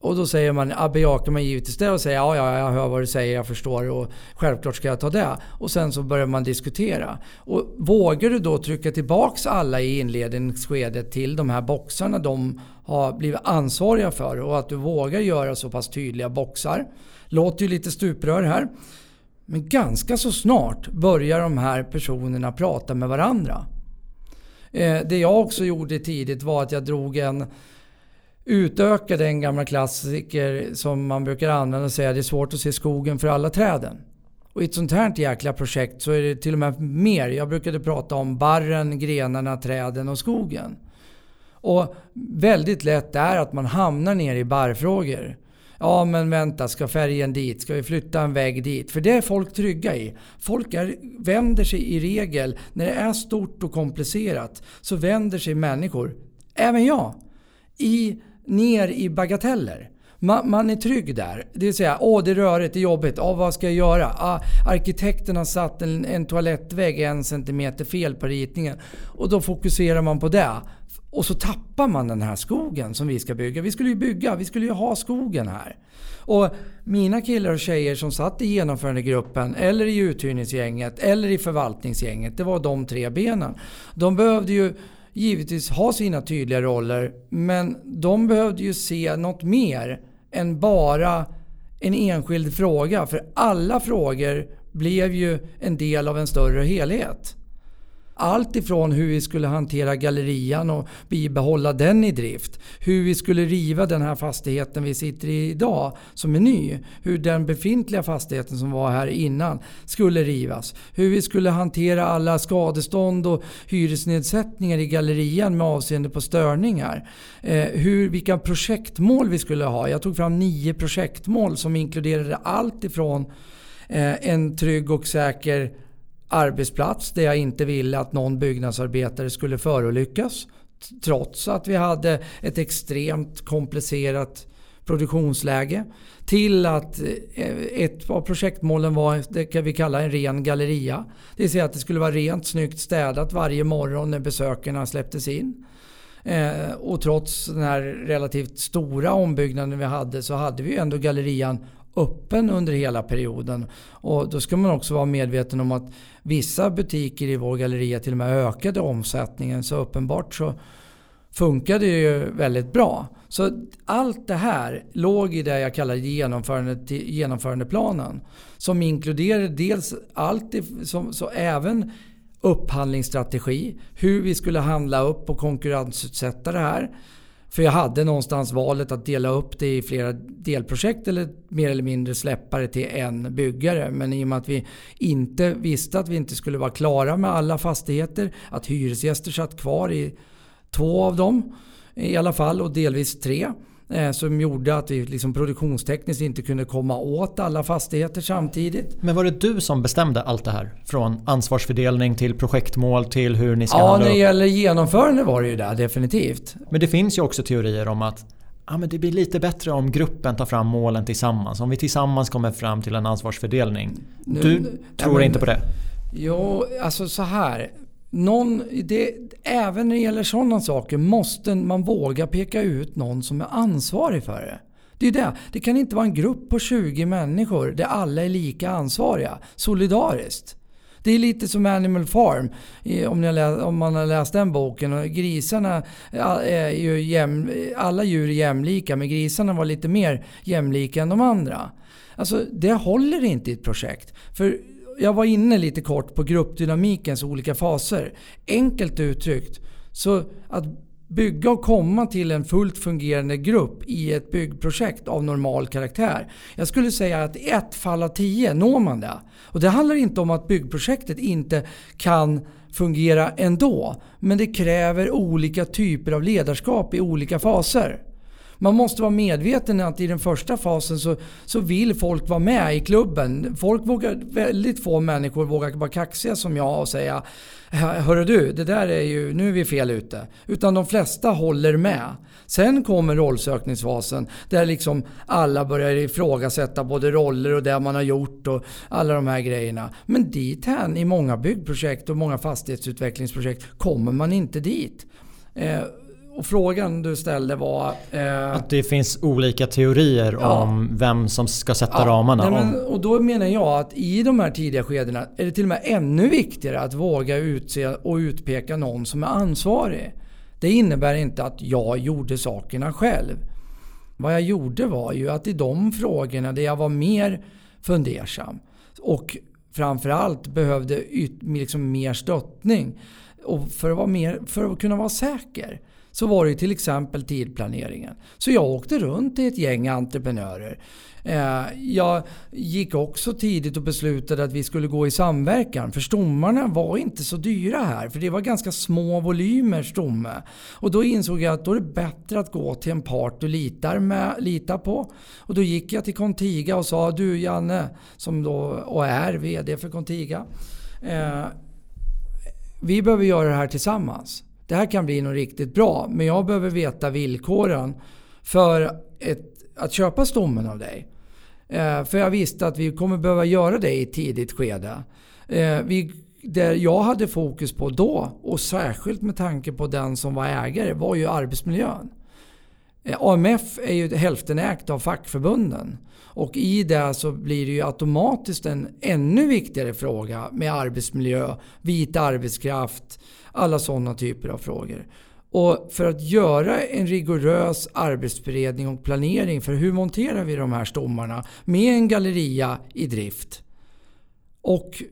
Och då säger man, ja, bejakar man givetvis det och säger ja, ja, jag hör vad du säger, jag förstår och självklart ska jag ta det. Och sen så börjar man diskutera. Och vågar du då trycka tillbaks alla i inledningsskedet till de här boxarna de har blivit ansvariga för och att du vågar göra så pass tydliga boxar. Låter ju lite stuprör här. Men ganska så snart börjar de här personerna prata med varandra. Eh, det jag också gjorde tidigt var att jag drog en utöka den gamla klassiker som man brukar använda och säga det är svårt att se skogen för alla träden. Och i ett sånt här jäkla projekt så är det till och med mer. Jag brukade prata om barren, grenarna, träden och skogen. Och väldigt lätt är att man hamnar ner i barrfrågor. Ja men vänta, ska färgen dit? Ska vi flytta en vägg dit? För det är folk trygga i. Folk är, vänder sig i regel, när det är stort och komplicerat, så vänder sig människor, även jag, i ner i bagateller. Man, man, är trygg där. Det vill säga, åh det är rörigt, det är jobbigt, åh vad ska jag göra? Ah, arkitekten har satt en, en toalettvägg en centimeter fel på ritningen. Och då fokuserar man på det. Och så tappar man den här skogen som vi ska bygga. Vi skulle ju bygga, vi skulle ju ha skogen här. Och mina killar och tjejer som satt i genomförandegruppen eller i uthyrningsgänget eller i förvaltningsgänget. Det var de tre benen. De behövde ju givetvis ha sina tydliga roller men de behövde ju se något mer än bara en enskild fråga. För alla frågor blev ju en del av en större helhet. Allt ifrån hur vi skulle hantera gallerian och bibehålla den i drift. Hur vi skulle riva den här fastigheten vi sitter i idag som är ny. Hur den befintliga fastigheten som var här innan skulle rivas. Hur vi skulle hantera alla skadestånd och hyresnedsättningar i gallerian med avseende på störningar. Eh, hur, vilka projektmål vi skulle ha. Jag tog fram nio projektmål som inkluderade allt ifrån eh, en trygg och säker arbetsplats där jag inte ville att någon byggnadsarbetare skulle förolyckas. Trots att vi hade ett extremt komplicerat produktionsläge. Till att eh, ett av projektmålen var det kan vi kalla en ren galleria. Det vill säga att det skulle vara rent, snyggt städat varje morgon när besökarna släpptes in. Eh, och trots den här relativt stora ombyggnaden vi hade så hade vi ändå gallerian öppen under hela perioden. Och då ska man också vara medveten om att vissa butiker i vår galleria till och med ökade omsättningen. Så uppenbart så funkade det ju väldigt bra. Så allt det här låg i det jag kallar genomförande, genomförandeplanen. Som inkluderade dels allt, som, så även upphandlingsstrategi. Hur vi skulle handla upp och konkurrensutsätta det här. För jag hade någonstans valet att dela upp det i flera delprojekt eller mer eller mindre släppa det till en byggare. Men i och med att vi inte visste att vi inte skulle vara klara med alla fastigheter, att hyresgäster satt kvar i två av dem i alla fall och delvis tre Eh, som gjorde att vi liksom produktionstekniskt inte kunde komma åt alla fastigheter samtidigt. Men var det du som bestämde allt det här? Från ansvarsfördelning till projektmål till hur ni ska Ja, när det gäller genomförande var det ju det definitivt. Men det finns ju också teorier om att ja, men det blir lite bättre om gruppen tar fram målen tillsammans. Om vi tillsammans kommer fram till en ansvarsfördelning. Du nu, tror men, inte på det? Jo, alltså så här. Någon, det, även när det gäller sådana saker måste man våga peka ut någon som är ansvarig för det. Det är det. Det kan inte vara en grupp på 20 människor där alla är lika ansvariga. Solidariskt. Det är lite som Animal Farm, om, läst, om man har läst den boken. Och grisarna är ju jäm, alla djur är jämlika, men grisarna var lite mer jämlika än de andra. Alltså, det håller inte i ett projekt. För jag var inne lite kort på gruppdynamikens olika faser. Enkelt uttryckt, så att bygga och komma till en fullt fungerande grupp i ett byggprojekt av normal karaktär. Jag skulle säga att i ett fall av tio når man det. Och det handlar inte om att byggprojektet inte kan fungera ändå. Men det kräver olika typer av ledarskap i olika faser. Man måste vara medveten att i den första fasen så, så vill folk vara med i klubben. Folk vågar, väldigt få människor vågar vara kaxiga som jag och säga Hörru du, det där är ju, nu är vi fel ute. Utan de flesta håller med. Sen kommer rollsökningsfasen där liksom alla börjar ifrågasätta både roller och det man har gjort och alla de här grejerna. Men dit hän i många byggprojekt och många fastighetsutvecklingsprojekt kommer man inte dit. Eh, och frågan du ställde var... Eh, att det finns olika teorier ja. om vem som ska sätta ja, ramarna. Nej, men, och då menar jag att i de här tidiga skedena är det till och med ännu viktigare att våga utse och utpeka någon som är ansvarig. Det innebär inte att jag gjorde sakerna själv. Vad jag gjorde var ju att i de frågorna där jag var mer fundersam och framförallt behövde liksom mer stöttning och för att, vara mer, för att kunna vara säker så var det till exempel tidplaneringen. Så jag åkte runt till ett gäng entreprenörer. Eh, jag gick också tidigt och beslutade att vi skulle gå i samverkan. För stommarna var inte så dyra här. För det var ganska små volymer stomme. Och då insåg jag att då är det bättre att gå till en part du litar, med, litar på. Och då gick jag till Contiga och sa Du Janne, som då och är VD för Contiga. Eh, vi behöver göra det här tillsammans det här kan bli något riktigt bra men jag behöver veta villkoren för ett, att köpa stommen av dig. Eh, för jag visste att vi kommer behöva göra det i ett tidigt skede. Eh, vi det jag hade fokus på då, och särskilt med tanke på den som var ägare, var ju arbetsmiljön. Eh, AMF är ju hälftenägt av fackförbunden. Och i det så blir det ju automatiskt en ännu viktigare fråga med arbetsmiljö, vit arbetskraft, alla sådana typer av frågor. Och för att göra en rigorös arbetsberedning och planering för hur monterar vi de här stommarna med en galleria i drift. Och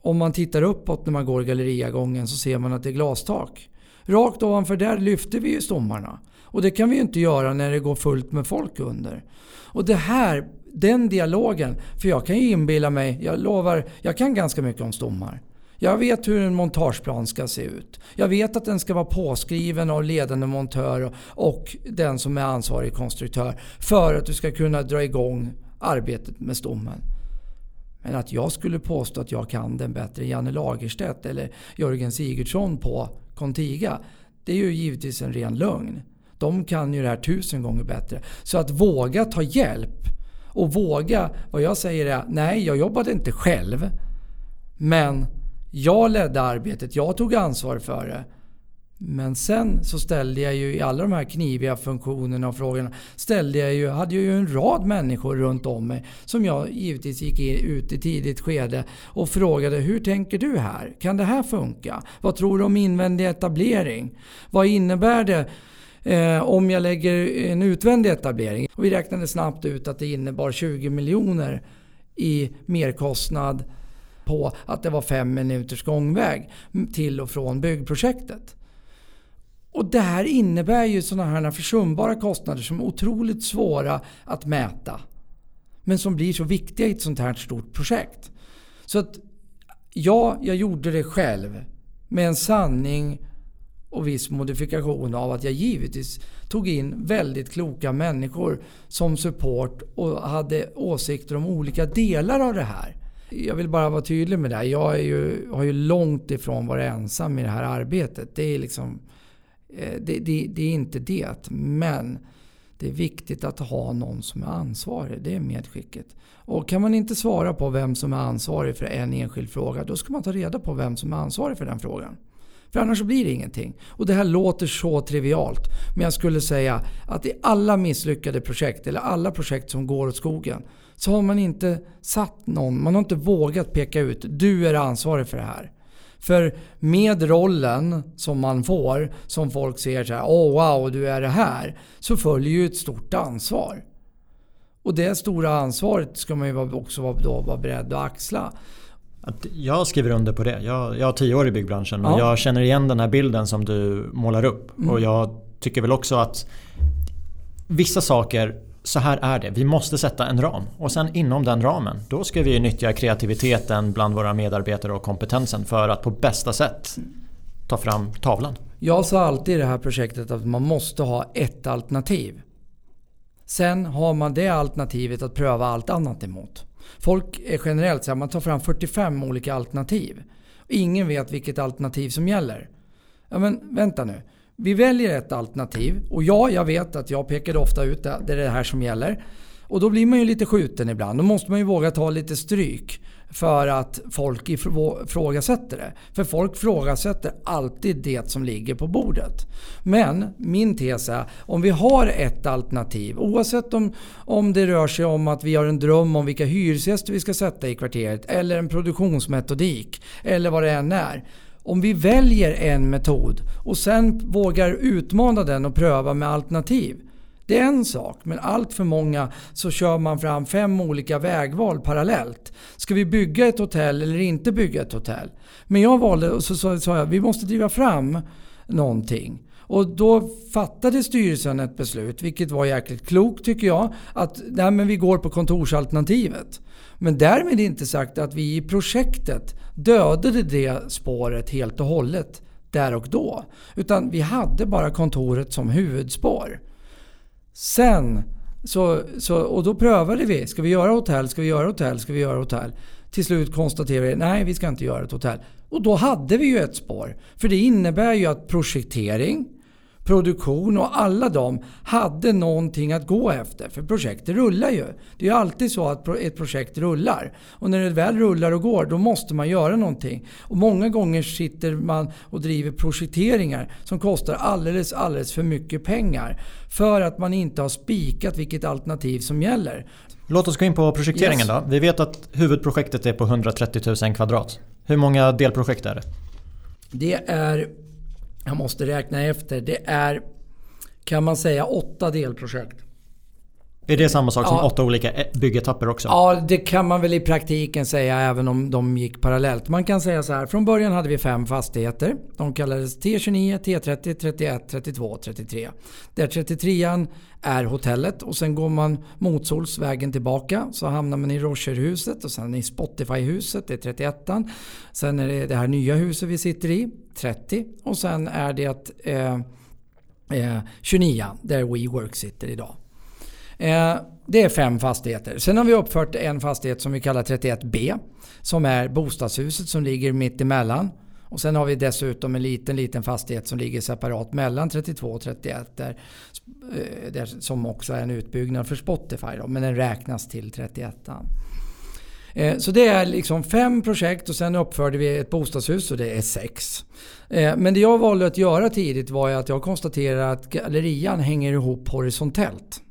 om man tittar uppåt när man går galleriagången så ser man att det är glastak. Rakt ovanför där lyfter vi ju stommarna. Och det kan vi ju inte göra när det går fullt med folk under. Och det här, den dialogen, för jag kan ju inbilla mig, jag lovar, jag kan ganska mycket om stommar. Jag vet hur en montageplan ska se ut. Jag vet att den ska vara påskriven av ledande montör och den som är ansvarig konstruktör för att du ska kunna dra igång arbetet med stommen. Men att jag skulle påstå att jag kan den bättre än Janne Lagerstedt eller Jörgen Sigurdsson på Contiga. Det är ju givetvis en ren lögn. De kan ju det här tusen gånger bättre. Så att våga ta hjälp och våga, vad jag säger är, nej jag jobbade inte själv. Men jag ledde arbetet, jag tog ansvar för det. Men sen så ställde jag ju i alla de här kniviga funktionerna och frågorna ställde jag ju, hade jag ju en rad människor runt om mig som jag givetvis gick ut i tidigt skede och frågade hur tänker du här? Kan det här funka? Vad tror du om invändig etablering? Vad innebär det eh, om jag lägger en utvändig etablering? Och vi räknade snabbt ut att det innebar 20 miljoner i merkostnad på att det var fem minuters gångväg till och från byggprojektet. Och det här innebär ju sådana här försumbara kostnader som är otroligt svåra att mäta. Men som blir så viktiga i ett sånt här stort projekt. Så att ja, jag gjorde det själv. Med en sanning och viss modifikation av att jag givetvis tog in väldigt kloka människor som support och hade åsikter om olika delar av det här. Jag vill bara vara tydlig med det. här. Jag är ju, har ju långt ifrån varit ensam i det här arbetet. Det är liksom eh, det, det, det, är inte det. Men det är viktigt att ha någon som är ansvarig. Det är medskicket. Och kan man inte svara på vem som är ansvarig för en enskild fråga, då ska man ta reda på vem som är ansvarig för den frågan. För annars blir det ingenting. Och det här låter så trivialt. Men jag skulle säga att i alla misslyckade projekt, eller alla projekt som går åt skogen, så har man inte satt någon, man har inte vågat peka ut, du är ansvarig för det här. För med rollen som man får, som folk ser så här, oh wow, du är det här. Så följer ju ett stort ansvar. Och det stora ansvaret ska man ju också då vara beredd att axla. Jag skriver under på det. Jag, jag har tio år i byggbranschen och jag känner igen den här bilden som du målar upp. Mm. Och jag tycker väl också att vissa saker så här är det. Vi måste sätta en ram. Och sen inom den ramen, då ska vi nyttja kreativiteten bland våra medarbetare och kompetensen för att på bästa sätt ta fram tavlan. Jag sa alltid i det här projektet att man måste ha ett alternativ. Sen har man det alternativet att pröva allt annat emot. Folk är generellt så här, man tar fram 45 olika alternativ. Ingen vet vilket alternativ som gäller. Ja men vänta nu. Vi väljer ett alternativ och ja, jag vet att jag pekade ofta ut det, det är det här som gäller. Och då blir man ju lite skjuten ibland. Då måste man ju våga ta lite stryk för att folk ifrågasätter det. För folk ifrågasätter alltid det som ligger på bordet. Men min tes är, om vi har ett alternativ, oavsett om, om det rör sig om att vi har en dröm om vilka hyresgäster vi ska sätta i kvarteret, eller en produktionsmetodik, eller vad det än är. Om vi väljer en metod och sen vågar utmana den och pröva med alternativ. Det är en sak, men allt för många så kör man fram fem olika vägval parallellt. Ska vi bygga ett hotell eller inte bygga ett hotell? Men jag valde och så sa jag vi måste driva fram någonting. Och då fattade styrelsen ett beslut, vilket var jäkligt klokt tycker jag, att nej, men vi går på kontorsalternativet. Men därmed inte sagt att vi i projektet dödade det spåret helt och hållet där och då. Utan vi hade bara kontoret som huvudspår. Sen, så, så, och då prövade vi. Ska vi göra hotell? Ska vi göra hotell? Ska vi göra hotell? Till slut konstaterade vi nej, vi ska inte göra ett hotell. Och då hade vi ju ett spår. För det innebär ju att projektering, produktion och alla de hade någonting att gå efter. För projektet rullar ju. Det är ju alltid så att ett projekt rullar. Och när det väl rullar och går, då måste man göra någonting. Och många gånger sitter man och driver projekteringar som kostar alldeles, alldeles för mycket pengar. För att man inte har spikat vilket alternativ som gäller. Låt oss gå in på projekteringen yes. då. Vi vet att huvudprojektet är på 130 000 kvadrat. Hur många delprojekt är det? Det är, jag måste räkna efter, det är kan man säga åtta delprojekt. Är det samma sak som ja. åtta olika byggetapper också? Ja, det kan man väl i praktiken säga även om de gick parallellt. Man kan säga så här. Från början hade vi fem fastigheter. De kallades T29, T30, 31, 32, 33. Där 33 är hotellet och sen går man motsols vägen tillbaka så hamnar man i Rocherhuset och sen i Spotify-huset, det är 31 Sen är det det här nya huset vi sitter i, 30 och sen är det eh, eh, 29 där WeWork sitter idag. Eh, det är fem fastigheter. Sen har vi uppfört en fastighet som vi kallar 31B. Som är bostadshuset som ligger mitt emellan. Och sen har vi dessutom en liten, liten fastighet som ligger separat mellan 32 och 31. Där, eh, där som också är en utbyggnad för Spotify. Då, men den räknas till 31. Eh, så det är liksom fem projekt och sen uppförde vi ett bostadshus och det är sex. Men det jag valde att göra tidigt var att jag konstaterade att gallerian hänger ihop horisontellt.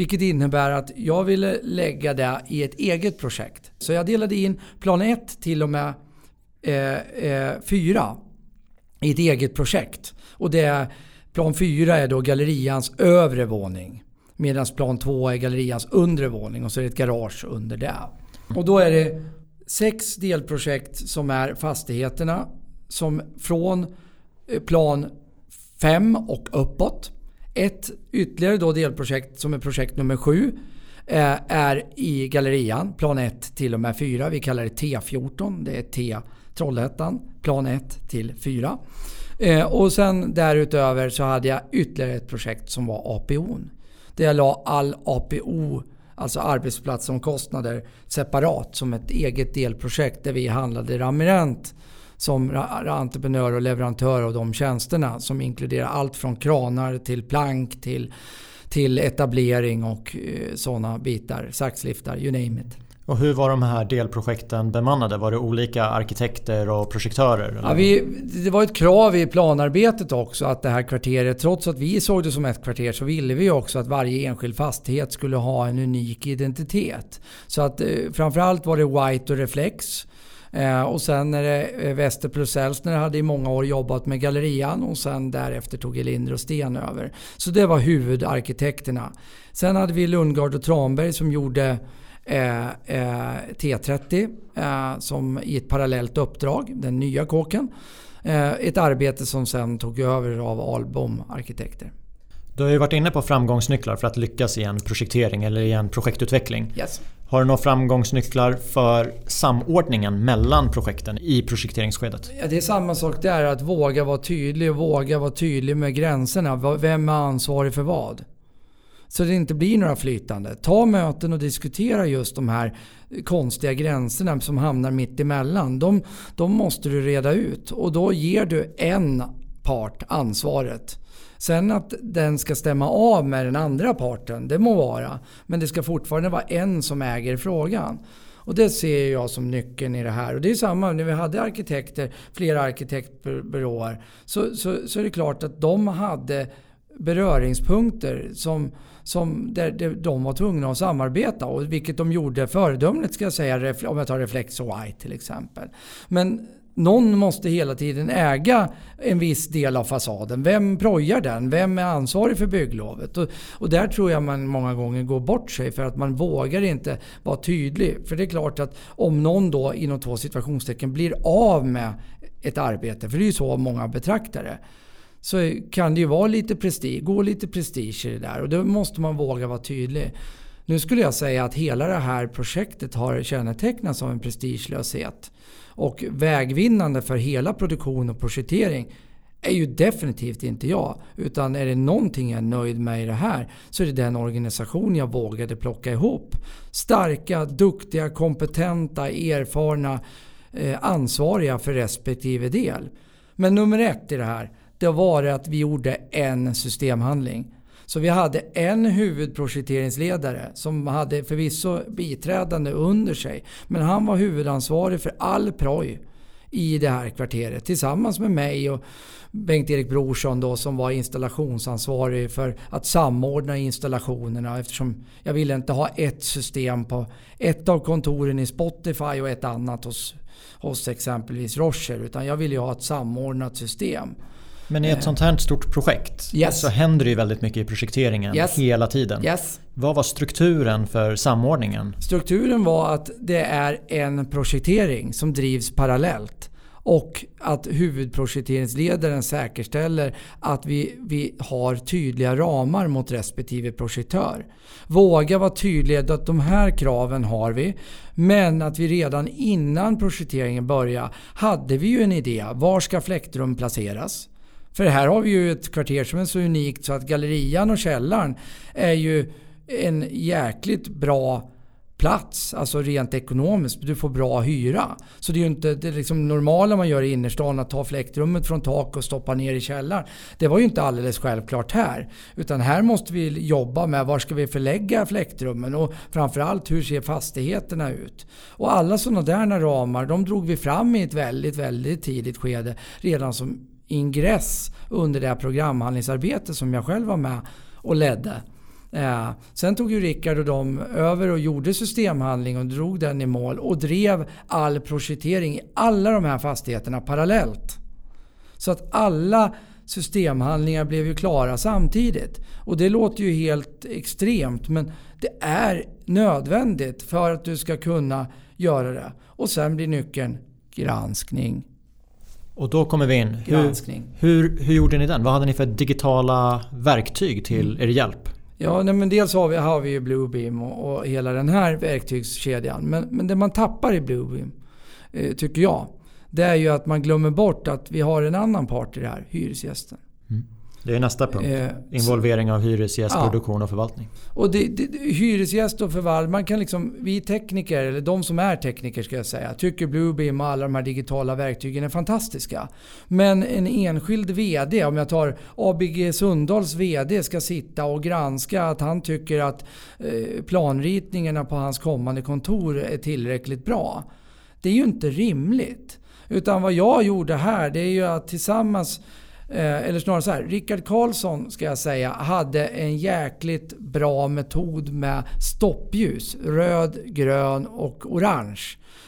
Vilket innebär att jag ville lägga det i ett eget projekt. Så jag delade in plan 1 till och med 4 eh, eh, i ett eget projekt. Och det plan 4 är då gallerians övre våning. Medan plan 2 är gallerians undre våning och så är det ett garage under det. Och då är det sex delprojekt som är fastigheterna som från eh, plan 5 och uppåt ett ytterligare då delprojekt som är projekt nummer sju eh, är i Gallerian, plan 1 till och med 4. Vi kallar det T14. Det är T Trollhättan, plan 1 till 4. Eh, och sen därutöver så hade jag ytterligare ett projekt som var APO. Där jag la all APO, alltså arbetsplatsomkostnader, separat som ett eget delprojekt där vi handlade Ramirent som entreprenör och leverantör av de tjänsterna som inkluderar allt från kranar till plank till, till etablering och eh, sådana bitar. Saxliftar, you name it. Och hur var de här delprojekten bemannade? Var det olika arkitekter och projektörer? Ja, vi, det var ett krav i planarbetet också att det här kvarteret, trots att vi såg det som ett kvarter, så ville vi också att varje enskild fastighet skulle ha en unik identitet. Så att eh, framförallt var det White och Reflex Eh, och sen är det eh, Wester plus Elsner hade i många år jobbat med gallerian och sen därefter tog Elinder och Sten över. Så det var huvudarkitekterna. Sen hade vi Lundgard och Tranberg som gjorde eh, eh, T30 eh, som i ett parallellt uppdrag, den nya kåken. Eh, ett arbete som sen tog över av Albom Arkitekter. Du har ju varit inne på framgångsnycklar för att lyckas i en projektering eller i en projektutveckling. Yes. Har du några framgångsnycklar för samordningen mellan projekten i projekteringsskedet? Ja, det är samma sak där, att våga vara tydlig och våga vara tydlig med gränserna. Vem är ansvarig för vad? Så det inte blir några flytande. Ta möten och diskutera just de här konstiga gränserna som hamnar mitt emellan. De, de måste du reda ut och då ger du en part ansvaret. Sen att den ska stämma av med den andra parten, det må vara. Men det ska fortfarande vara en som äger frågan. Och det ser jag som nyckeln i det här. Och det är samma när vi hade arkitekter, flera arkitektbyråer. Så, så, så är det klart att de hade beröringspunkter som, som där de var tvungna att samarbeta. Och vilket de gjorde föredömligt ska jag säga, om jag tar Reflex och White till exempel. Men någon måste hela tiden äga en viss del av fasaden. Vem projar den? Vem är ansvarig för bygglovet? Och, och, där tror jag man många gånger går bort sig för att man vågar inte vara tydlig. För det är klart att om någon då inom två situationstecken blir av med ett arbete, för det är ju så många betraktar det så kan det ju vara lite prestige, gå lite prestige i det där och då måste man våga vara tydlig. Nu skulle jag säga att hela det här projektet har kännetecknats av en prestigelöshet. Och vägvinnande för hela produktion och projektering är ju definitivt inte jag. Utan är det någonting jag är nöjd med i det här så är det den organisation jag vågade plocka ihop. Starka, duktiga, kompetenta, erfarna, eh, ansvariga för respektive del. Men nummer ett i det här, det var att vi gjorde en systemhandling. Så vi hade en huvudprojekteringsledare som hade förvisso biträdande under sig. Men han var huvudansvarig för all proj i det här kvarteret tillsammans med mig och Bengt-Erik Brorsson då som var installationsansvarig för att samordna installationerna eftersom jag ville inte ha ett system på ett av kontoren i Spotify och ett annat hos, hos exempelvis Rocher utan jag ville ha ett samordnat system. Men i ett sånt här stort projekt yes. så händer det ju väldigt mycket i projekteringen yes. hela tiden. Yes. Vad var strukturen för samordningen? Strukturen var att det är en projektering som drivs parallellt. Och att huvudprojekteringsledaren säkerställer att vi, vi har tydliga ramar mot respektive projektör. Våga vara tydliga att de här kraven har vi. Men att vi redan innan projekteringen började hade vi ju en idé. Var ska fläktrum placeras? För här har vi ju ett kvarter som är så unikt så att gallerian och källaren är ju en jäkligt bra plats, alltså rent ekonomiskt. Du får bra hyra. Så det är ju inte det liksom normala man gör i innerstan, att ta fläktrummet från tak och stoppa ner i källaren. Det var ju inte alldeles självklart här. Utan här måste vi jobba med var ska vi förlägga fläktrummen och framförallt hur ser fastigheterna ut? Och alla sådana där ramar, de drog vi fram i ett väldigt, väldigt tidigt skede redan som ingress under det här programhandlingsarbetet som jag själv var med och ledde. Eh, sen tog ju Rickard och de över och gjorde systemhandling och drog den i mål och drev all projektering i alla de här fastigheterna parallellt. Så att alla systemhandlingar blev ju klara samtidigt. Och det låter ju helt extremt men det är nödvändigt för att du ska kunna göra det. Och sen blir nyckeln granskning. Och då kommer vi in. Hur, hur, hur, gjorde ni den? Vad hade ni för digitala verktyg till mm. er hjälp? Ja, nej, men dels har vi, har vi ju Bluebeam och, och hela den här verktygskedjan. Men, men det man tappar i Bluebeam, eh, tycker jag, det är ju att man glömmer bort att vi har en annan part i det här, hyresgästen. Mm. Det är nästa punkt. Eh, Involvering av hyresgäst, ja. produktion och förvaltning. Och det, det, hyresgäst och förvaltning, man kan liksom, vi tekniker, eller de som är tekniker ska jag säga, tycker Bluebeam och alla de här digitala verktygen är fantastiska. Men en enskild VD, om jag tar ABG Sundahls VD, ska sitta och granska att han tycker att eh, planritningarna på hans kommande kontor är tillräckligt bra. Det är ju inte rimligt. Utan vad jag gjorde här, det är ju att tillsammans Eh, eller snarare så här, Rickard Karlsson ska jag säga hade en jäkligt bra metod med stoppljus. Röd, grön och orange.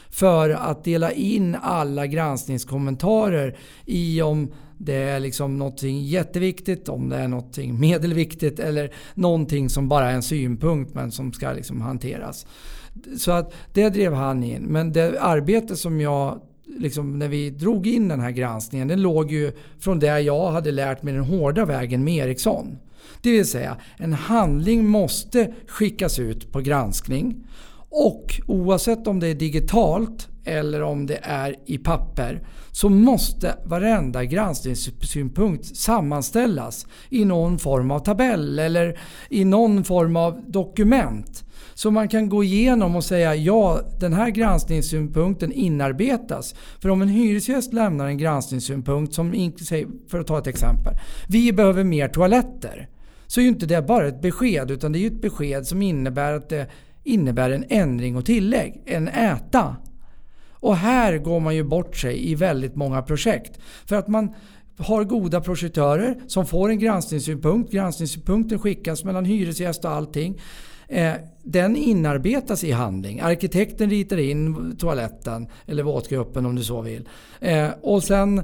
För att dela in alla granskningskommentarer i om det är liksom någonting jätteviktigt, om det är någonting medelviktigt eller någonting som bara är en synpunkt men som ska liksom hanteras. Så att det drev han in. Men det arbete som jag liksom, när vi drog in den här granskningen, den låg ju från det jag hade lärt mig den hårda vägen med Ericsson. Det vill säga, en handling måste skickas ut på granskning. Och oavsett om det är digitalt eller om det är i papper så måste varenda granskningssynpunkt sammanställas i någon form av tabell eller i någon form av dokument. Så man kan gå igenom och säga ja, den här granskningssynpunkten inarbetas. För om en hyresgäst lämnar en granskningssynpunkt som, för att ta ett exempel, vi behöver mer toaletter. Så är ju inte det bara ett besked utan det är ju ett besked som innebär att det innebär en ändring och tillägg, en äta. Och här går man ju bort sig i väldigt många projekt. För att man har goda projektörer som får en granskningssynpunkt. Granskningssynpunkten skickas mellan hyresgäst och allting. Eh, den inarbetas i handling. Arkitekten ritar in toaletten eller våtgruppen om du så vill. Eh, och sen eh,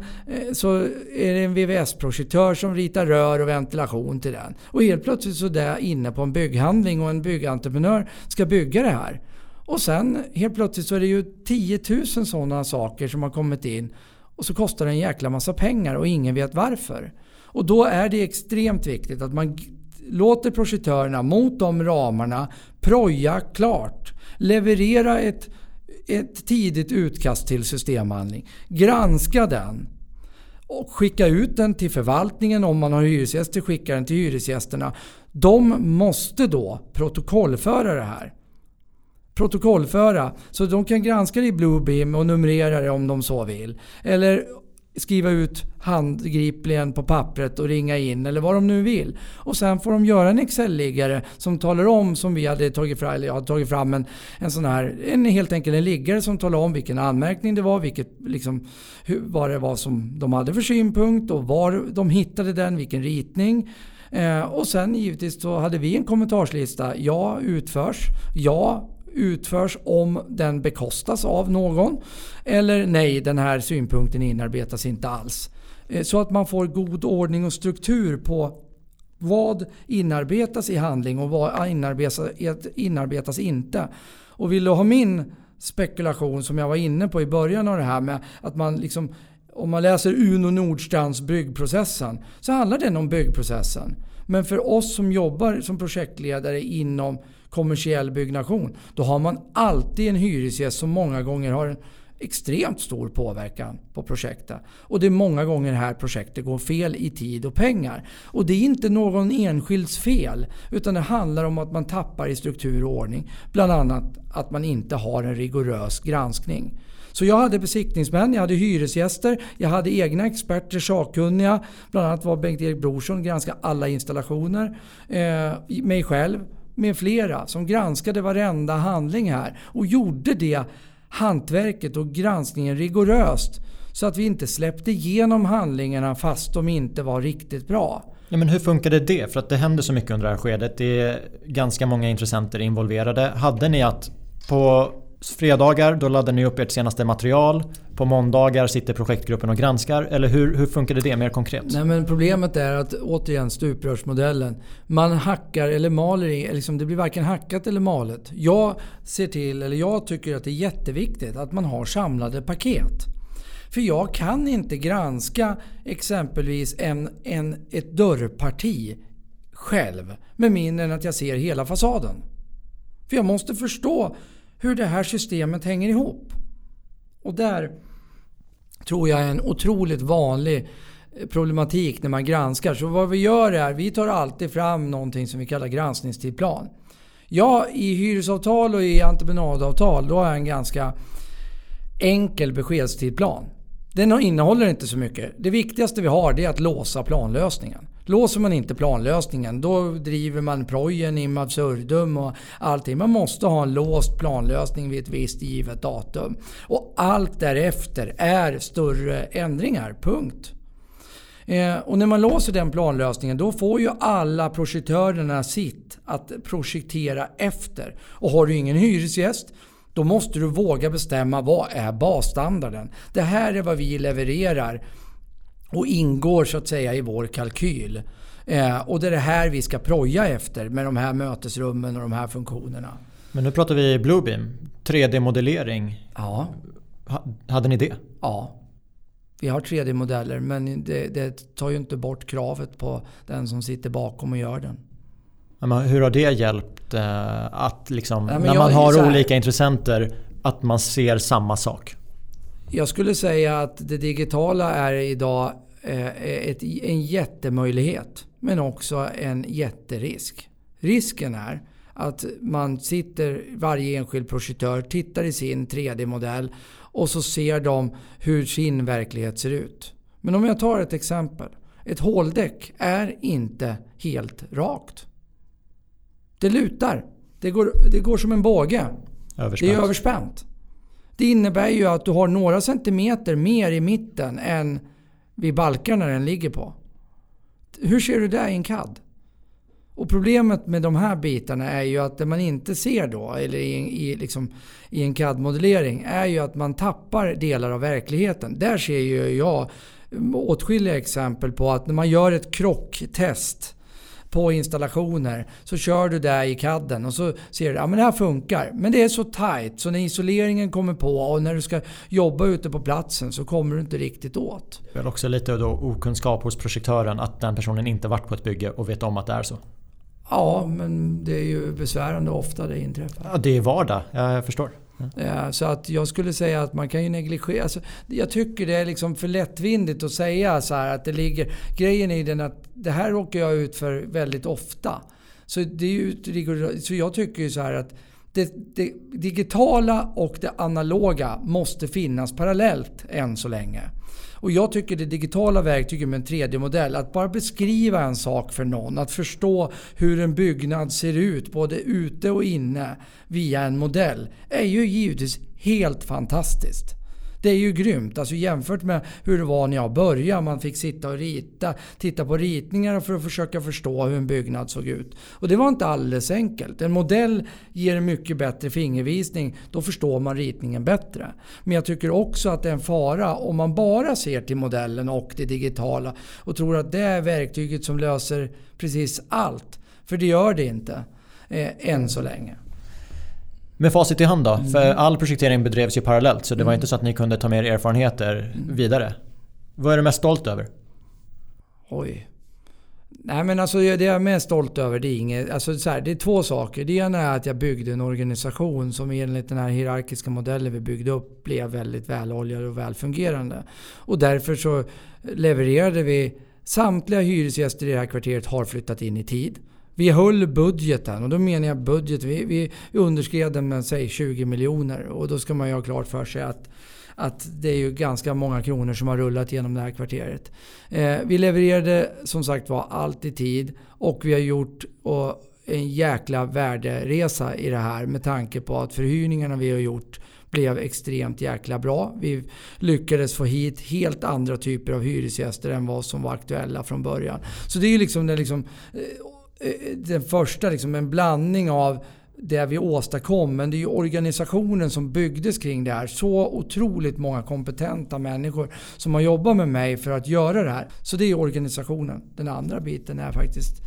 så är det en VVS-projektör som ritar rör och ventilation till den. Och helt plötsligt så är det inne på en bygghandling och en byggentreprenör ska bygga det här. Och sen helt plötsligt så är det ju 10 000 sådana saker som har kommit in. Och så kostar det en jäkla massa pengar och ingen vet varför. Och då är det extremt viktigt att man låter projektörerna mot de ramarna proja klart. Leverera ett, ett tidigt utkast till systemhandling. Granska den. Och skicka ut den till förvaltningen om man har hyresgäster. Skicka den till hyresgästerna. De måste då protokollföra det här. Protokollföra. Så de kan granska det i Bluebeam och numrera det om de så vill. Eller skriva ut handgripligen på pappret och ringa in eller vad de nu vill. Och sen får de göra en Excel-liggare som talar om, som vi hade tagit fram, eller jag hade tagit fram en, en sån här, en, helt enkelt en liggare som talar om vilken anmärkning det var, vilket, liksom, hur, vad det var som de hade för synpunkt och var de hittade den, vilken ritning. Eh, och sen givetvis så hade vi en kommentarslista. Ja, utförs. Ja, utförs om den bekostas av någon. Eller nej, den här synpunkten inarbetas inte alls. Eh, så att man får god ordning och struktur på vad inarbetas i handling och vad inarbetas, inarbetas inte. Och vill du ha min spekulation som jag var inne på i början av det här med att man liksom om man läser Uno Nordstrands byggprocessen så handlar den om byggprocessen. Men för oss som jobbar som projektledare inom kommersiell byggnation då har man alltid en hyresgäst som många gånger har en extremt stor påverkan på projektet. Och det är många gånger här projektet går fel i tid och pengar. Och det är inte någon enskilds fel utan det handlar om att man tappar i struktur och ordning. Bland annat att man inte har en rigorös granskning. Så jag hade besiktningsmän, jag hade hyresgäster, jag hade egna experter, sakkunniga. Bland annat var Bengt-Erik Brorsson granskade alla installationer. Eh, mig själv med flera som granskade varenda handling här och gjorde det hantverket och granskningen rigoröst så att vi inte släppte igenom handlingarna fast de inte var riktigt bra. Ja, men hur funkade det? För att det hände så mycket under det här skedet. Det är ganska många intressenter involverade. Hade ni att på fredagar då laddar ni upp ert senaste material. På måndagar sitter projektgruppen och granskar. Eller hur, hur funkade det mer konkret? Nej, men problemet är att återigen stuprörsmodellen. Man hackar eller maler i, liksom, det blir varken hackat eller malet. Jag ser till, eller jag tycker att det är jätteviktigt att man har samlade paket. För jag kan inte granska exempelvis en, en, ett dörrparti själv med mindre än att jag ser hela fasaden. För jag måste förstå hur det här systemet hänger ihop. Och där tror jag är en otroligt vanlig eh, problematik när man granskar. Så vad vi gör är vi tar alltid fram någonting som vi kallar granskningstidplan. Ja, i hyresavtal och i entreprenadavtal då har jag en ganska enkel beskedstidplan. Den innehåller inte så mycket. Det viktigaste vi har är att låsa planlösningen. Låser man inte planlösningen då driver man projen in absurdum och allting. Man måste ha en låst planlösning vid ett visst givet datum. Och allt därefter är större ändringar. Punkt. Eh, och när man låser den planlösningen då får ju alla projektörerna sitt att projektera efter. Och har du ingen hyresgäst då måste du våga bestämma vad är basstandarden. Det här är vad vi levererar och ingår så att säga i vår kalkyl. Eh, och det är det här vi ska proja efter med de här mötesrummen och de här funktionerna. Men nu pratar vi Bluebeam, 3D-modellering. Ja. hade ni det? Ja. Vi har 3D-modeller men det, det, tar ju inte bort kravet på den som sitter bakom och gör den. Men hur har det hjälpt eh, att liksom, ja, när man har olika intressenter att man ser samma sak? Jag skulle säga att det digitala är idag eh, ett, en jättemöjlighet men också en jätterisk. Risken är att man sitter, varje enskild projektör tittar i sin 3D-modell och så ser de hur sin verklighet ser ut. Men om jag tar ett exempel. Ett håldäck är inte helt rakt. Det lutar. Det går, det går som en båge. Överspänt. Det är överspänt. Det innebär ju att du har några centimeter mer i mitten än vid balkarna den ligger på. Hur ser du det i en CAD? Och problemet med de här bitarna är ju att det man inte ser då, eller i, i, liksom, i en CAD-modellering, är ju att man tappar delar av verkligheten. Där ser ju jag åtskilliga exempel på att när man gör ett krocktest på installationer. Så kör du där i CADen och så ser du att ja, det här funkar. Men det är så tight så när isoleringen kommer på och när du ska jobba ute på platsen så kommer du inte riktigt åt. Det är också lite då okunskap hos projektören att den personen inte varit på ett bygge och vet om att det är så. Ja, men det är ju besvärande ofta det inträffar. Ja, det är vardag. Jag förstår. Ja, eh, så att jag skulle säga att man kan ju negligera... Alltså, jag tycker det är liksom för lättvindigt att säga så här att det ligger... Grejen är den att det här råkar jag ut för väldigt ofta. Så, det är ju, så jag tycker ju så här att det, det, digitala och det analoga måste finnas parallellt än så länge. Och jag tycker det digitala verktyget med en 3D-modell, att bara beskriva en sak för någon, att förstå hur en byggnad ser ut både ute och inne via en modell, är ju givetvis helt fantastiskt. Det är ju grymt. Alltså jämfört med hur det var när jag började. Man fick sitta och rita, titta på ritningar för att försöka förstå hur en byggnad såg ut. Och det var inte alldeles enkelt. En modell ger en mycket bättre fingervisning. Då förstår man ritningen bättre. Men jag tycker också att det är en fara om man bara ser till modellen och det digitala och tror att det är verktyget som löser precis allt. För det gör det inte. Eh, än så länge. Med facit i hand då? Mm. För all projektering bedrevs ju parallellt så det var mm. inte så att ni kunde ta med er erfarenheter mm. vidare. Vad är du mest stolt över? Oj. Nej men alltså det jag är mest stolt över det är inget... Alltså så här, det är två saker. Det ena är att jag byggde en organisation som enligt den här hierarkiska modellen vi byggde upp blev väldigt väloljad och välfungerande. Och därför så levererade vi... Samtliga hyresgäster i det här kvarteret har flyttat in i tid. Vi höll budgeten och då menar jag budget. Vi, vi underskred den med säg 20 miljoner och då ska man ju ha klart för sig att att det är ju ganska många kronor som har rullat genom det här kvarteret. Eh, vi levererade som sagt var allt i tid och vi har gjort och, en jäkla värderesa i det här med tanke på att förhyrningarna vi har gjort blev extremt jäkla bra. Vi lyckades få hit helt andra typer av hyresgäster än vad som var aktuella från början. Så det är ju liksom, det liksom Eh, Eh, den första, liksom en blandning av det vi åstadkom. Men det är ju organisationen som byggdes kring det här. Så otroligt många kompetenta människor som har jobbat med mig för att göra det här. Så det är organisationen. Den andra biten är faktiskt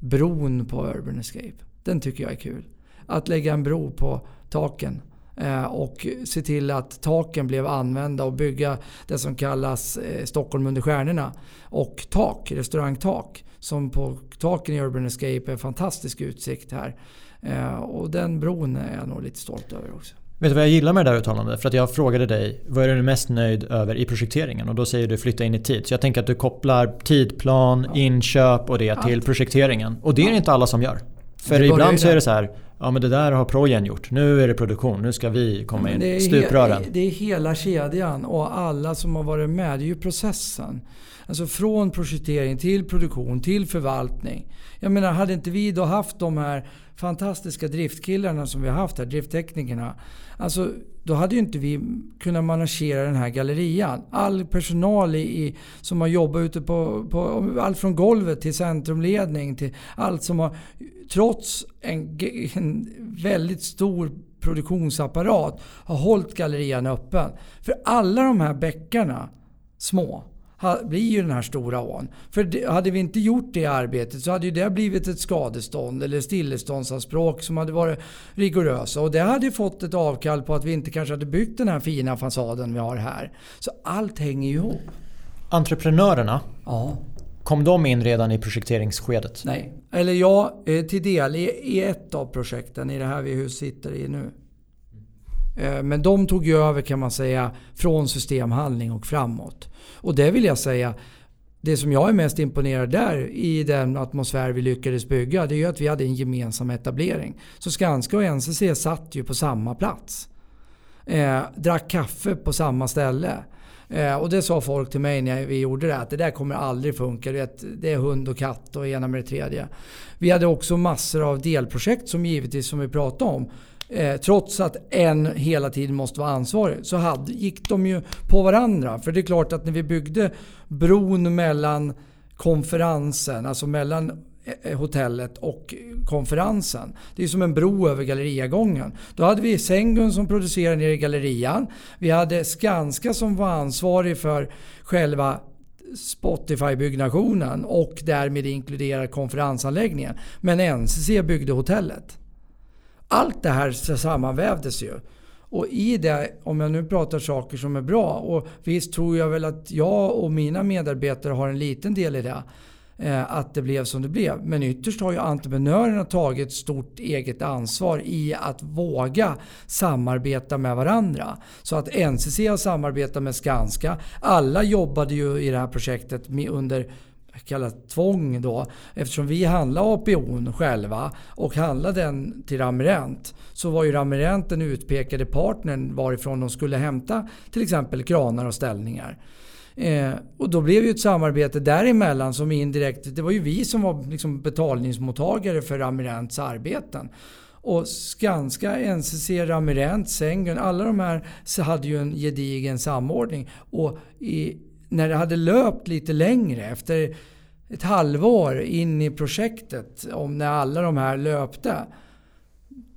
bron på Urban Escape. Den tycker jag är kul. Att lägga en bro på taken eh, och se till att taken blev använda och bygga det som kallas eh, Stockholm under stjärnorna. Och tak, restaurangtak som på taken i Urban Escape är fantastisk utsikt här. Eh, och den bron är jag nog lite stolt över också. Vet du vad jag gillar med det där uttalandet? För att jag frågade dig vad är du mest nöjd över i projekteringen? Och då säger du flytta in i tid. Så jag tänker att du kopplar tidplan, ja. inköp och det till Allt. projekteringen. Och det är ja. inte alla som gör. För ibland så är det så här, ja men det där har projen gjort. Nu är det produktion, nu ska vi komma in. Det Stuprören. det är hela kedjan och alla som har varit med. Det är ju processen. Alltså från projektering till produktion till förvaltning. Jag menar, hade inte vi då haft de här fantastiska driftkillarna som vi har haft här, driftteknikerna. Alltså, då hade ju inte vi kunnat managera den här gallerian. All personal i, som har jobbat ute på, på allt från golvet till centrumledning till allt som har, trots en, en väldigt stor produktionsapparat, har hållit gallerian öppen. För alla de här bäckarna, små, blir ju den här stora ån. För hade vi inte gjort det arbetet så hade ju det blivit ett skadestånd eller stilleståndsanspråk som hade varit rigorösa. Och det hade fått ett avkall på att vi inte kanske hade byggt den här fina fasaden vi har här. Så allt hänger ju ihop. Entreprenörerna, ja. kom de in redan i projekteringsskedet? Nej. Eller ja, eh, till del i ett av projekten i det här vi sitter i nu. Eh, men de tog ju över kan man säga från systemhandling och framåt. Och det vill jag säga, det som jag är mest imponerad där i den atmosfär vi lyckades bygga, det är ju att vi hade en gemensam etablering. Så Skanska och NCC satt ju på samma plats. Eh, drack kaffe på samma ställe. Eh, och det sa folk till mig när vi gjorde det, att det där kommer aldrig funka. Vet, det är hund och katt och ena med det tredje. Vi hade också massor av delprojekt som givetvis, som vi pratade om, Eh, trots att en hela tiden måste vara ansvarig så hade, gick de ju på varandra. För det är klart att när vi byggde bron mellan konferensen, alltså mellan eh, hotellet och konferensen. Det är som en bro över Galleriagången. Då hade vi Sengun som producerade nere i Gallerian. Vi hade Skanska som var ansvarig för själva Spotify-byggnationen och därmed inkluderar konferensanläggningen. Men NCC byggde hotellet. Allt det här sammanvävdes ju. Och i det, om jag nu pratar saker som är bra, och visst tror jag väl att jag och mina medarbetare har en liten del i det. Eh, att det blev som det blev. Men ytterst har ju entreprenörerna tagit stort eget ansvar i att våga samarbeta med varandra. Så att NCC har samarbetat med Skanska. Alla jobbade ju i det här projektet under kallat tvång då. Eftersom vi handlade APOn själva och handlade den till Ramirent så var ju Ramirent den utpekade partnern varifrån de skulle hämta till exempel kranar och ställningar. Eh, och då blev ju ett samarbete däremellan som indirekt, det var ju vi som var liksom betalningsmottagare för Ramirents arbeten. Och Skanska, NCC, Ramirent, Sengun, alla de här hade ju en gedigen samordning. Och i, när det hade löpt lite längre, efter ett halvår in i projektet, om när alla de här löpte.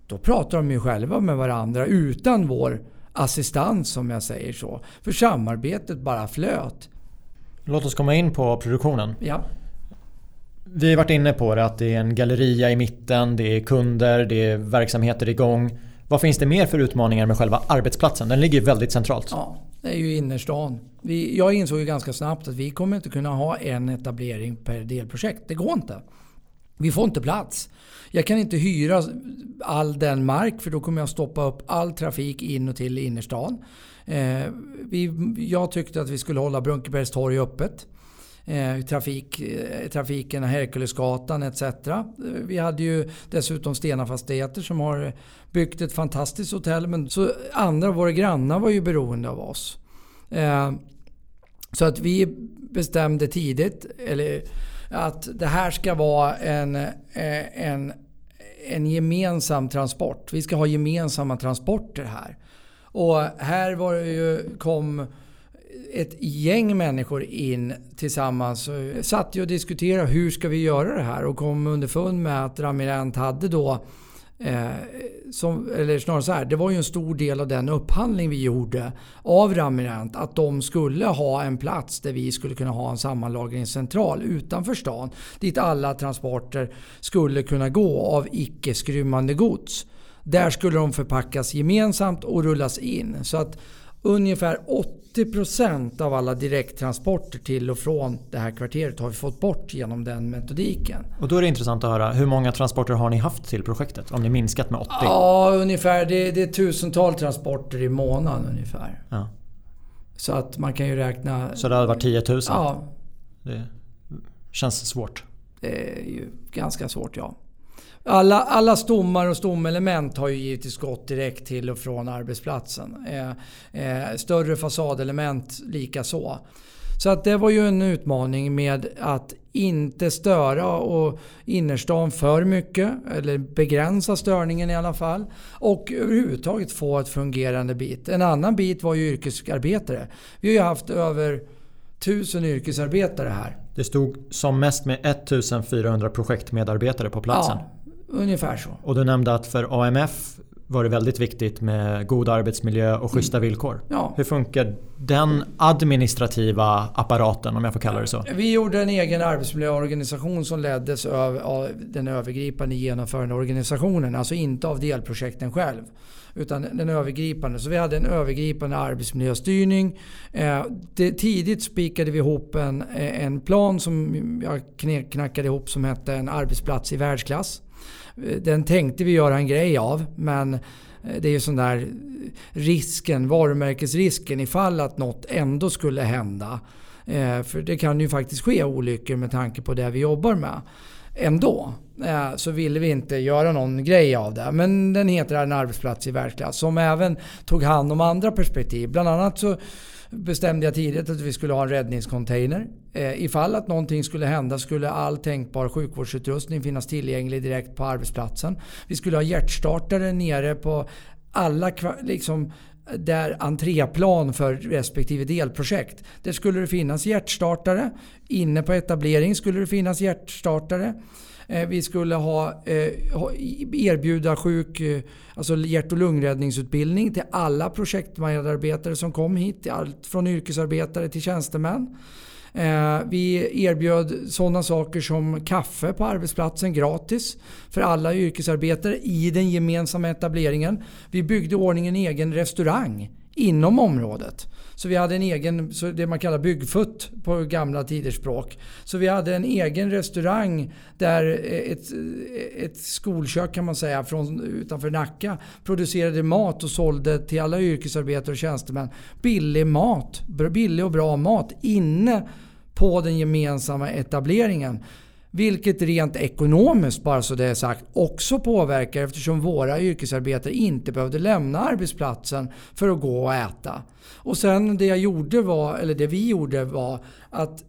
Då pratade de ju själva med varandra utan vår assistans som jag säger så. För samarbetet bara flöt. Låt oss komma in på produktionen. Ja. Vi har varit inne på det att det är en galleria i mitten, det är kunder, det är verksamheter igång. Vad finns det mer för utmaningar med själva arbetsplatsen? Den ligger väldigt centralt. Ja, det är ju innerstan. Vi, jag insåg ju ganska snabbt att vi kommer inte kunna ha en etablering per delprojekt. Det går inte. Vi får inte plats. Jag kan inte hyra all den mark för då kommer jag stoppa upp all trafik in och till innerstan. Eh, vi, jag tyckte att vi skulle hålla Brunkebergs torg öppet. Eh, trafik, eh, trafiken, Herkulesgatan etc. Eh, vi hade ju dessutom Stena Fastigheter som har byggt ett fantastiskt hotell. Men så andra av våra grannar var ju beroende av oss. Så att vi bestämde tidigt, eller att det här ska vara en, en, en gemensam transport. Vi ska ha gemensamma transporter här. Och här var det ju, kom ett gäng människor in tillsammans. Eh, satt och diskuterade hur ska vi göra det här och kom underfund med att Ramirent hade då Eh, som, eller snarare så här, det var ju en stor del av den upphandling vi gjorde av Ramirent att de skulle ha en plats där vi skulle kunna ha en sammanlagringscentral utanför stan dit alla transporter skulle kunna gå av icke skrymmande gods. Där skulle de förpackas gemensamt och rullas in. Så att ungefär 80% av alla direkttransporter till och från det här kvarteret har vi fått bort genom den metodiken. Och då är det intressant att höra, hur många transporter har ni haft till projektet? Om ni minskat med 80? Ja, ungefär. Det, det är tusental transporter i månaden ungefär. Ja. Så att man kan ju räkna... Så det hade varit 10 000? Ja. Det känns svårt. Det är ju ganska svårt, ja. Alla, alla stommar och stomelement har ju givetvis gått direkt till och från arbetsplatsen. Eh, eh, större fasadelement lika så. Så att det var ju en utmaning med att inte störa och innerstan för mycket. Eller begränsa störningen i alla fall. Och överhuvudtaget få ett fungerande bit. En annan bit var ju yrkesarbetare. Vi har ju haft över tusen yrkesarbetare här. Det stod som mest med 1400 projektmedarbetare på platsen. Ja, Ungefär så. Och du nämnde att för AMF var det väldigt viktigt med god arbetsmiljö och schyssta mm. villkor. Ja. Hur funkar den administrativa apparaten om jag får kalla det så? Vi gjorde en egen arbetsmiljöorganisation som leddes av den övergripande genomförande organisationen. Alltså inte av delprojekten själv. Utan den övergripande. Så vi hade en övergripande arbetsmiljöstyrning. Eh, tidigt spikade vi ihop en, en plan som jag knackade ihop som hette en arbetsplats i världsklass. Den tänkte vi göra en grej av men eh, det är ju sån där risken, varumärkesrisken ifall att något ändå skulle hända. Eh, för det kan ju faktiskt ske olyckor med tanke på det vi jobbar med. Ändå eh, så ville vi inte göra någon grej av det. Men den heter En arbetsplats i världsklass som även tog hand om andra perspektiv. Bland annat så bestämde jag tidigt att vi skulle ha en räddningscontainer. Eh, ifall att någonting skulle hända skulle all tänkbar sjukvårdsutrustning finnas tillgänglig direkt på arbetsplatsen. Vi skulle ha hjärtstartare nere på alla liksom, där entréplan för respektive delprojekt. Där skulle det finnas hjärtstartare. Inne på etablering skulle det finnas hjärtstartare. Eh, vi skulle ha, eh, erbjuda sjuk, eh, alltså hjärt och lungräddningsutbildning till alla projektmedarbetare som kom hit. Allt från yrkesarbetare till tjänstemän. Vi erbjöd sådana saker som kaffe på arbetsplatsen gratis för alla yrkesarbetare i den gemensamma etableringen. Vi byggde ordning en egen restaurang inom området. Så vi hade en egen, så det man kallar byggfutt på gamla tiders språk. Så vi hade en egen restaurang där ett, ett skolkök kan man säga från utanför Nacka producerade mat och sålde till alla yrkesarbetare och tjänstemän billig mat. Billig och bra mat inne på den gemensamma etableringen. Vilket rent ekonomiskt, bara så det är sagt, också påverkar eftersom våra yrkesarbetare inte behövde lämna arbetsplatsen för att gå och äta. Och sen det jag gjorde var, eller det vi gjorde var att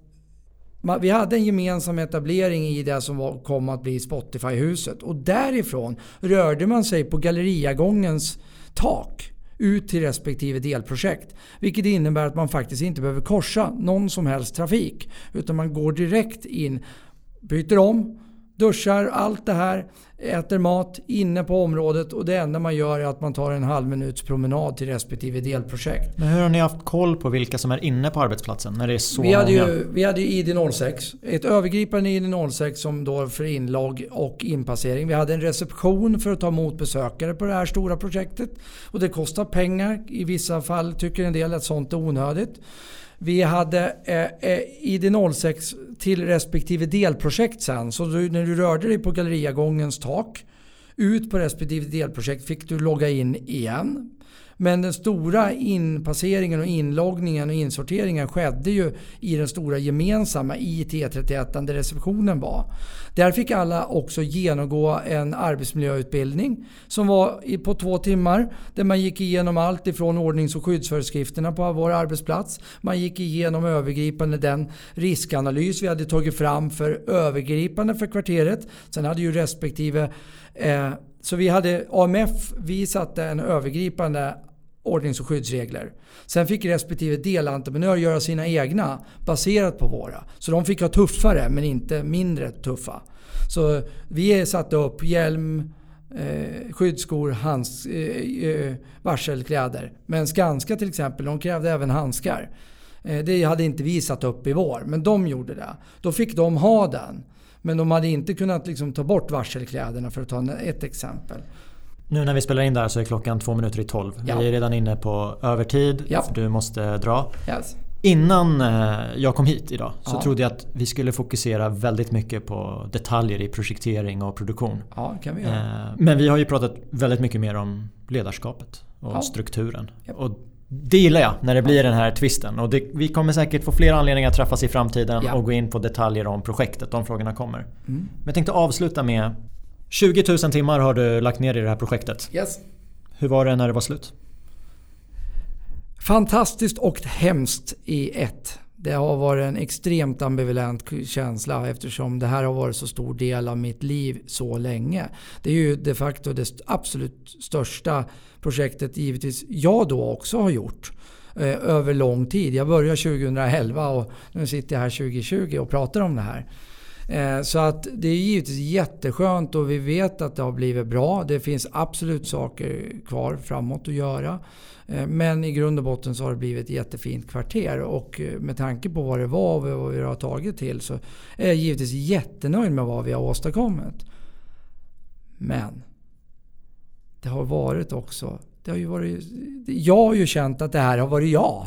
vi hade en gemensam etablering i det som kom att bli Spotify-huset och därifrån rörde man sig på galleriagångens tak ut till respektive delprojekt. Vilket innebär att man faktiskt inte behöver korsa någon som helst trafik. Utan man går direkt in, byter om, duschar, allt det här, äter mat inne på området och det enda man gör är att man tar en halv minuts promenad till respektive delprojekt. Men hur har ni haft koll på vilka som är inne på arbetsplatsen när det är så vi hade? Ju, vi hade ID06. Ett övergripande ID06 som då för inlogg och inpassering. Vi hade en reception för att ta emot besökare på det här stora projektet. Och det kostar pengar. I vissa fall tycker en del att sånt är onödigt. Vi hade eh, eh ID06 till respektive delprojekt sen. Så du, när du rörde dig på galleriagångens tak ut på respektive delprojekt fick du logga in igen. Men den stora inpasseringen och inloggningen och insorteringen skedde ju i den stora gemensamma IT31 där receptionen var. Där fick alla också genomgå en arbetsmiljöutbildning som var på två timmar. Där man gick igenom allt ifrån ordnings och skyddsföreskrifterna på vår arbetsplats. Man gick igenom övergripande den riskanalys vi hade tagit fram för övergripande för kvarteret. Sen hade ju respektive eh, så vi hade AMF, vi satte en övergripande ordnings och skyddsregler. Sen fick respektive delentreprenör göra sina egna baserat på våra. Så de fick ha tuffare men inte mindre tuffa. Så vi satte upp hjälm, eh, skyddsskor, hands, eh, eh, varselkläder. Men Skanska till exempel, de krävde även handskar. Eh, det hade inte vi satt upp i vår, men de gjorde det. Då fick de ha den. Men de hade inte kunnat liksom ta bort varselkläderna för att ta ett exempel. Nu när vi spelar in där så är klockan två minuter i tolv. Ja. Vi är redan inne på övertid ja. för du måste dra. Yes. Innan eh, jag kom hit idag så ja. trodde jag att vi skulle fokusera väldigt mycket på detaljer i projektering och produktion. Ja, kan vi göra. Eh, men vi har ju pratat väldigt mycket mer om ledarskapet och strukturen. Yep. Och det gillar jag när det blir den här twisten. Och det, vi kommer säkert få fler anledningar att träffas i framtiden ja. och gå in på detaljer om projektet. De frågorna kommer. Mm. Men jag tänkte avsluta med 20 000 timmar har du lagt ner i det här projektet. Yes. Hur var det när det var slut? Fantastiskt och hemskt i ett. Det har varit en extremt ambivalent känsla eftersom det här har varit så stor del av mitt liv så länge. Det är ju de facto det absolut största projektet givetvis jag då också har gjort eh, över lång tid. Jag började 2011 och nu sitter jag här 2020 och pratar om det här. Eh, så att det är givetvis jätteskönt och vi vet att det har blivit bra. Det finns absolut saker kvar framåt att göra. Eh, men i grund och botten så har det blivit ett jättefint kvarter och eh, med tanke på vad det var och vad vi har tagit till så är jag givetvis jättenöjd med vad vi har åstadkommit. Men det har varit också... Det har ju varit, jag har ju känt att det här har varit jag.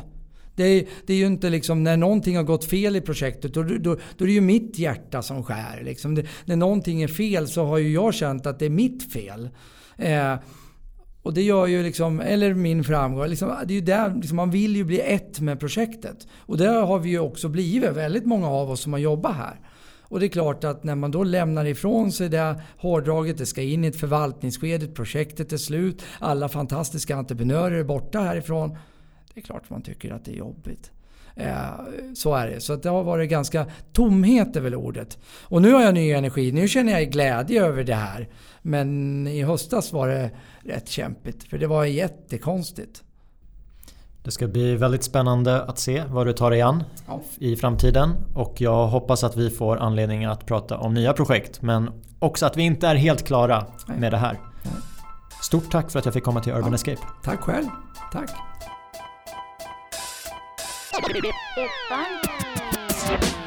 Det är, det är ju inte liksom när någonting har gått fel i projektet då, då, då är det ju mitt hjärta som skär. Liksom. Det, när någonting är fel så har ju jag känt att det är mitt fel. Eh, och det gör ju liksom, eller min framgång. Liksom, det är ju där, liksom, man vill ju bli ett med projektet. Och det har vi ju också blivit, väldigt många av oss som har jobbat här. Och det är klart att när man då lämnar ifrån sig det hårdraget, det ska in i ett förvaltningsskede, projektet är slut, alla fantastiska entreprenörer är borta härifrån. Det är klart att man tycker att det är jobbigt. Eh, så är det. Så det har varit ganska... Tomhet är väl ordet. Och nu har jag ny energi. Nu känner jag glädje över det här. Men i höstas var det rätt kämpigt. För det var jättekonstigt. Det ska bli väldigt spännande att se vad du tar dig an ja. i framtiden. Och jag hoppas att vi får anledning att prata om nya projekt. Men också att vi inte är helt klara Nej. med det här. Stort tack för att jag fick komma till Urban ja. Escape. Tack själv. Tack. [LAUGHS] Ettan.